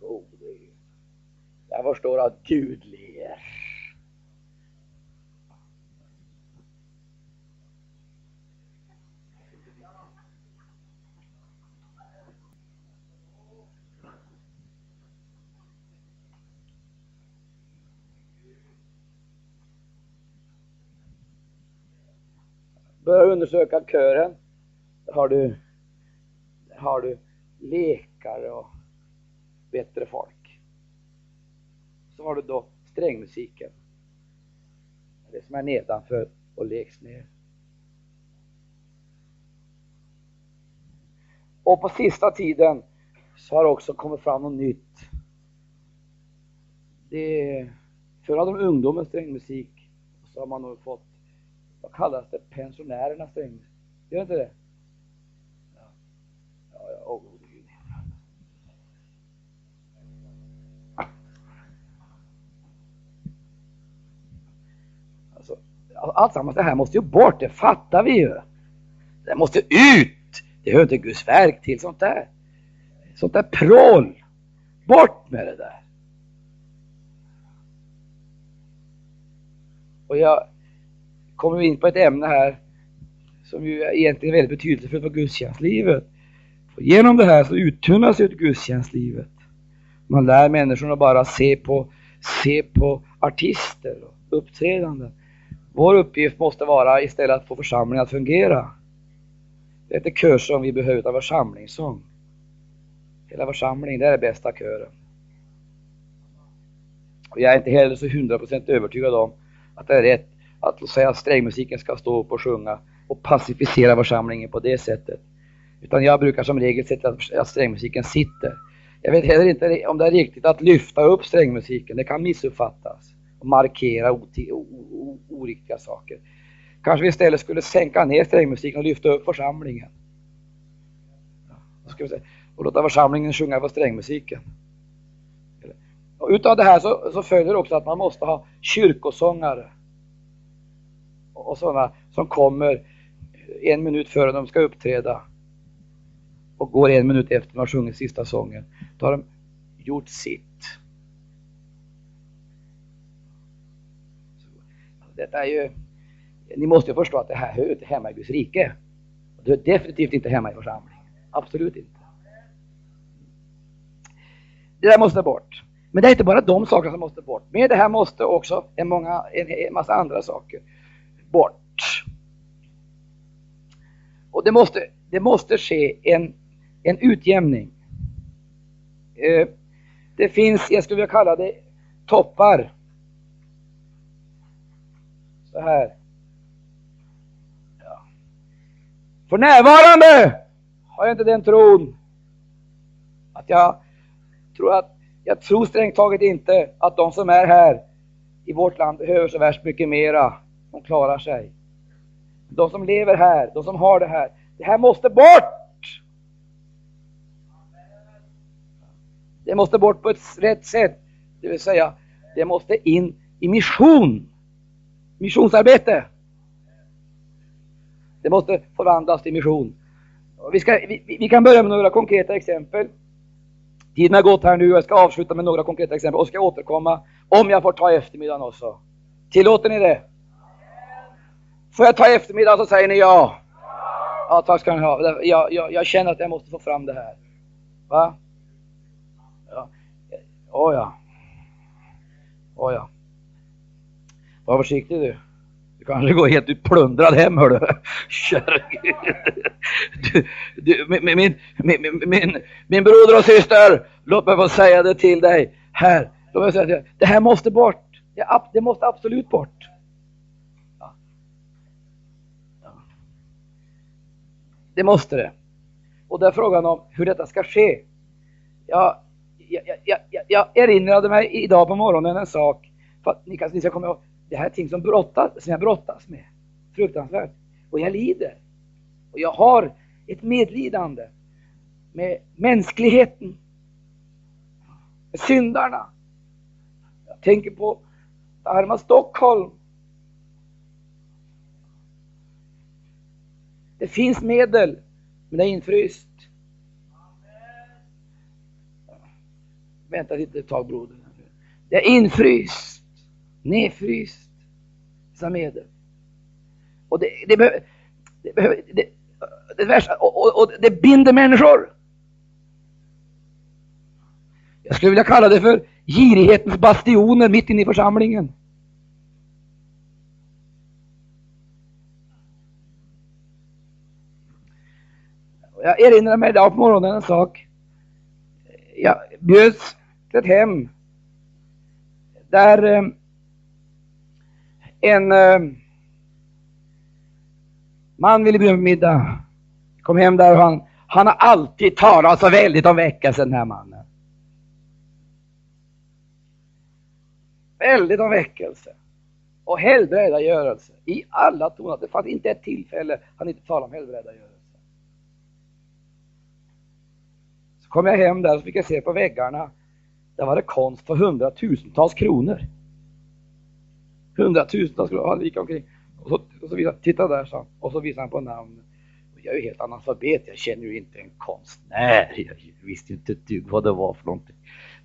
gode Jag förstår att Gud ler. Börja undersöka kören. Där har du, har du lekare och bättre folk. Så har du då strängmusiken. Det som är nedanför och leks ner. Och på sista tiden så har det också kommit fram något nytt. Det förr hade de ungdomens strängmusik och så har man nog fått vad kallas det? Pensionärernas dygn. Gör inte det? Ja, ja, ja oh, gode Gud. Alltså, alltsammans det här måste ju bort, det fattar vi ju. Det måste ut! Det hör inte Guds verk till, sånt där. Sånt där prål. Bort med det där! Och jag kommer vi in på ett ämne här som ju egentligen är väldigt betydelsefullt för gudstjänstlivet. Och genom det här så uttunnas ju gudstjänstlivet. Man lär människorna bara se på, se på artister och uppträdanden. Vår uppgift måste vara istället att få församlingen att fungera. Det är inte körsång vi behöver utan församlingssång. Hela församlingen, det är den bästa kören. Och jag är inte heller så 100% övertygad om att det är rätt att låt säga strängmusiken ska stå upp och sjunga och pacificera församlingen på det sättet. Utan jag brukar som regel se till att strängmusiken sitter. Jag vet heller inte om det är riktigt att lyfta upp strängmusiken, det kan missuppfattas och markera oriktiga saker. Kanske vi istället skulle sänka ner strängmusiken och lyfta upp församlingen. Och låta församlingen sjunga på strängmusiken. Och utav det här så, så följer också att man måste ha kyrkosångare och sådana som kommer en minut före de ska uppträda och går en minut efter de har sjungit sista sången. Då har de gjort sitt. Detta är ju, ni måste ju förstå att det här hör inte hemma i Guds rike. Det hör definitivt inte hemma i församling. Absolut inte. Det där måste bort. Men det är inte bara de sakerna som måste bort. Med det här måste också en, många, en, en massa andra saker bort. Och det måste, det måste ske en, en utjämning. Eh, det finns, jag skulle vilja kalla det toppar. Så här. Ja. För närvarande har jag inte den tron att jag tror att jag tror strängt taget inte att de som är här i vårt land behöver så värst mycket mera. De klarar sig. De som lever här, de som har det här. Det här måste bort! Det måste bort på ett rätt sätt. Det vill säga, det måste in i mission. Missionsarbete. Det måste förvandlas till mission. Vi, ska, vi, vi kan börja med några konkreta exempel. Tiden har gått här nu och jag ska avsluta med några konkreta exempel och ska återkomma om jag får ta eftermiddagen också. Tillåter ni det? Får jag ta eftermiddag så säger ni ja. Ja, tack ska ni ha. Jag, jag, jag känner att jag måste få fram det här. Va? Ja. Oh, ja. Oh, ja. Var försiktig du. Du kanske går helt utplundrad hem hördu. du. du, du min, min, min, min, min broder och syster, låt mig få säga det till dig här. Låt mig säga det, det här måste bort. Det måste absolut bort. Det måste det. Och då är frågan om hur detta ska ske. Jag, jag, jag, jag, jag erinrade mig idag på morgonen en sak, för att ni, kanske, ni ska komma ihåg, det här är ting som, brottas, som jag brottas med. Fruktansvärt. Och jag lider. Och jag har ett medlidande med mänskligheten, med syndarna. Jag tänker på arma Stockholm. Det finns medel, men det är infryst. Vänta lite ett tag broder. Det är infryst, nedfryst, dessa medel. Och det, det, behöver, det, behöver, det, det, värsta, och, och, och det binder människor. Jag skulle vilja kalla det för girighetens bastioner mitt inne i församlingen. Jag erinrar mig idag på morgonen en sak. Jag bjöds till ett hem där eh, en eh, man ville bjuda på middag. Kom hem där och han, han har alltid talat så väldigt om väckelsen den här mannen. Väldigt om väckelse och helbrägdagörelse i alla toner. Det fanns inte ett tillfälle han inte talade om helbrägdagörelse. Kom jag hem där och fick jag se på väggarna. Där var det konst för hundratusentals kronor. Hundratusentals kronor. Han gick omkring. Och så, och så visade, titta där sa han. Och så visade han på namn. Jag är ju helt analfabet. Jag känner ju inte en konstnär. Jag visste ju inte ett dugg vad det var för någonting.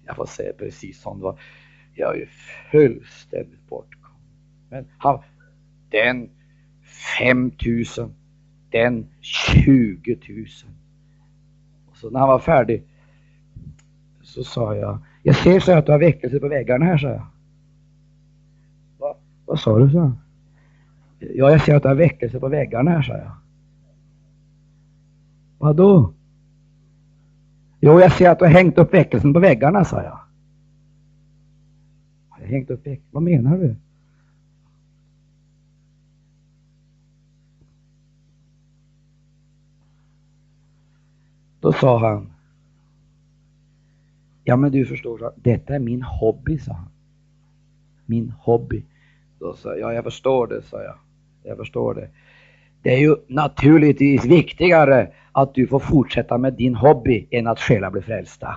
Jag får säga precis som det var. Jag är ju fullständigt bortkommen. Men han, den 5000, den 20 000. Så när han var färdig så sa jag, jag ser så att du har väckelse på väggarna här, sa jag. Va? Vad sa du, sa Ja, jag ser att du har väckelse på väggarna här, sa jag. Vadå? Jo, jag ser att du har hängt upp väckelsen på väggarna, sa jag. Har jag hängt upp väckelsen? Vad menar du? Då sa han, ja men du förstår, detta är min hobby, sa han. Min hobby. Då sa jag, ja jag förstår det, sa jag. Jag förstår det. Det är ju naturligtvis viktigare att du får fortsätta med din hobby än att själva bli frälsta.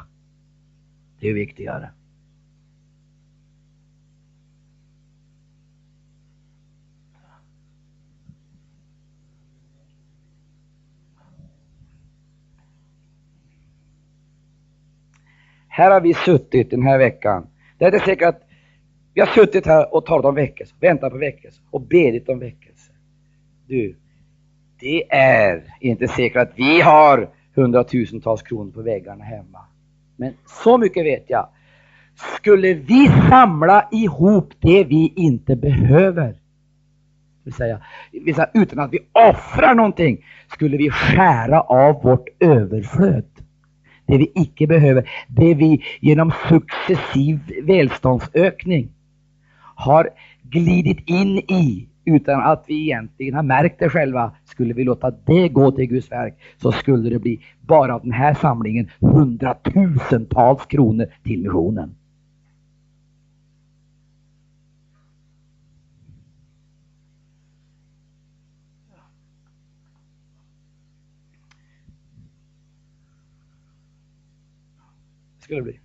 Det är viktigare. Här har vi suttit den här veckan. Det är säkert att vi har suttit här och talat om väckelse, väntat på väckelse och bedit om väckelse. Du, det är inte säkert att vi har hundratusentals kronor på väggarna hemma. Men så mycket vet jag. Skulle vi samla ihop det vi inte behöver, vill säga, vill säga utan att vi offrar någonting, skulle vi skära av vårt överflöd. Det vi icke behöver, det vi genom successiv välståndsökning har glidit in i utan att vi egentligen har märkt det själva. Skulle vi låta det gå till Guds verk så skulle det bli bara av den här samlingen hundratusentals kronor till missionen. Skulle det bli.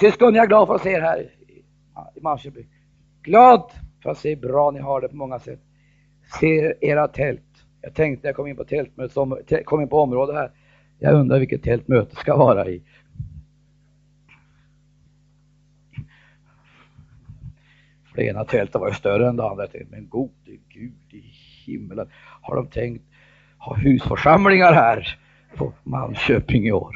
Syskon, jag är glad för att se er här i Marköping. Glad för att se hur bra ni har det på många sätt. Se era tält. Jag tänkte när jag kom in på tältmötet, kom in på området här. Jag undrar vilket tält mötet ska vara i. Det ena tältet var ju större än det andra. Men gode Gud i himmelen, har de tänkt ha husförsamlingar här på Malmköping i år?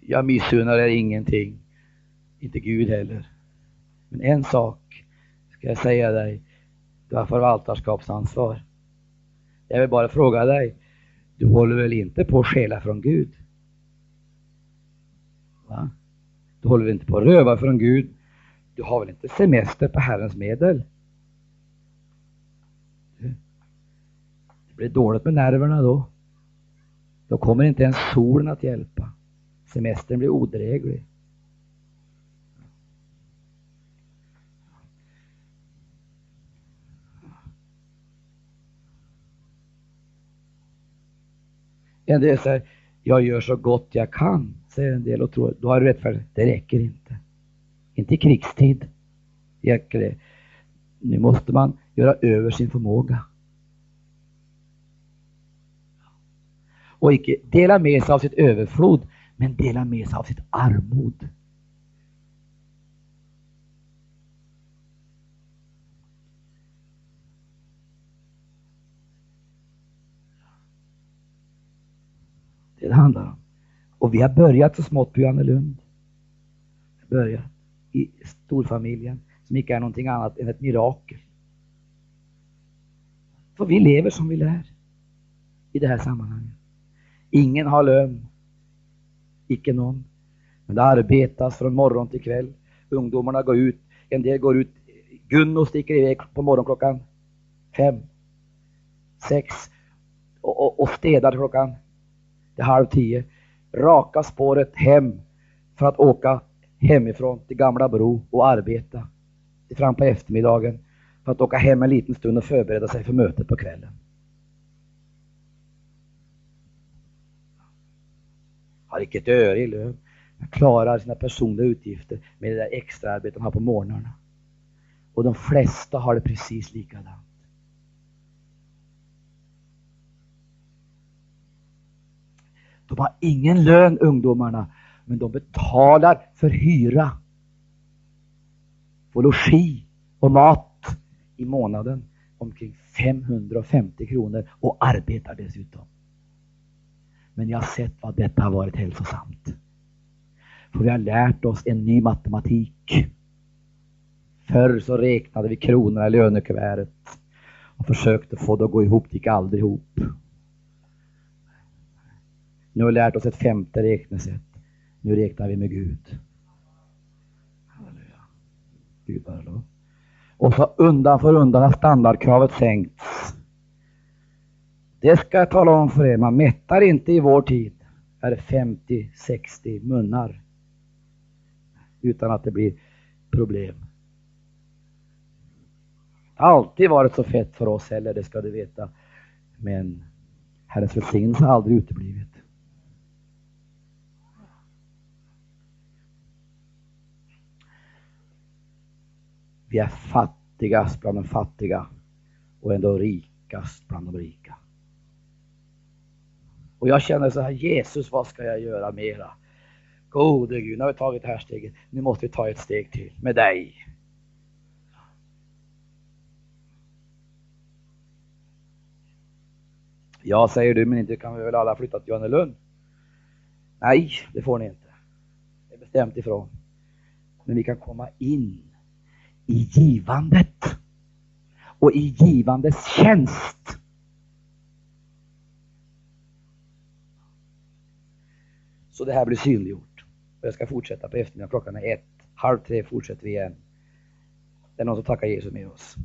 Jag missunnar er ingenting. Inte Gud heller. Men en sak ska jag säga dig. Du har förvaltarskapsansvar. Jag vill bara fråga dig. Du håller väl inte på att stjäla från Gud? Va? Du håller väl inte på att röva från Gud? Du har väl inte semester på Herrens medel? Det blir dåligt med nerverna då. Då kommer inte ens solen att hjälpa. Semestern blir odräglig. En del säger, jag gör så gott jag kan, säger en del och tror, då har du rättfärdigt. Det räcker inte. Inte i krigstid. Räcker det. Nu måste man göra över sin förmåga. Och icke dela med sig av sitt överflod, men dela med sig av sitt armod. Det det handlar om. Och vi har börjat så smått på Johannelund. Börjat i storfamiljen som inte är någonting annat än ett mirakel. För vi lever som vi lär i det här sammanhanget. Ingen har lön, icke någon. Men det arbetas från morgon till kväll. Ungdomarna går ut, en del går ut, Gunno sticker iväg på morgonklockan fem, sex och, och, och städar klockan till halv tio. Raka spåret hem för att åka hemifrån till Gamla Bro och arbeta fram på eftermiddagen för att åka hem en liten stund och förbereda sig för mötet på kvällen. har inte ett öre i lön. De Klarar sina personliga utgifter med det där extraarbetet de har på morgnarna. Och de flesta har det precis likadant. De har ingen lön ungdomarna, men de betalar för hyra. På logi och mat i månaden omkring 550 kronor och arbetar dessutom. Men jag har sett vad detta har varit hälsosamt. För vi har lärt oss en ny matematik. Förr så räknade vi kronorna i lönekuvertet och försökte få det att gå ihop, det gick aldrig ihop. Nu har vi lärt oss ett femte räknesätt. Nu räknar vi med Gud. Halleluja. Gud vare lov. Och så undan för undan har standardkravet sänkts. Det ska jag tala om för er, man mättar inte i vår tid. Är 50-60 munnar. Utan att det blir problem. Det har alltid varit så fett för oss heller, det ska du veta. Men Herrens välsignelse har aldrig uteblivit. Vi är fattigast bland de fattiga och ändå rikast bland de rika. Och jag känner så här, Jesus vad ska jag göra mera? Gode Gud, nu har vi tagit det här steget, nu måste vi ta ett steg till med dig. Ja, säger du, men inte kan vi väl alla flytta till Johannelund? Nej, det får ni inte. Det är bestämt ifrån. Men vi kan komma in i givandet och i givandets tjänst. Så det här blir synliggjort. Och jag ska fortsätta på eftermiddagen, klockan är ett. Halv tre fortsätter vi igen. Det är någon som tackar Jesus med oss.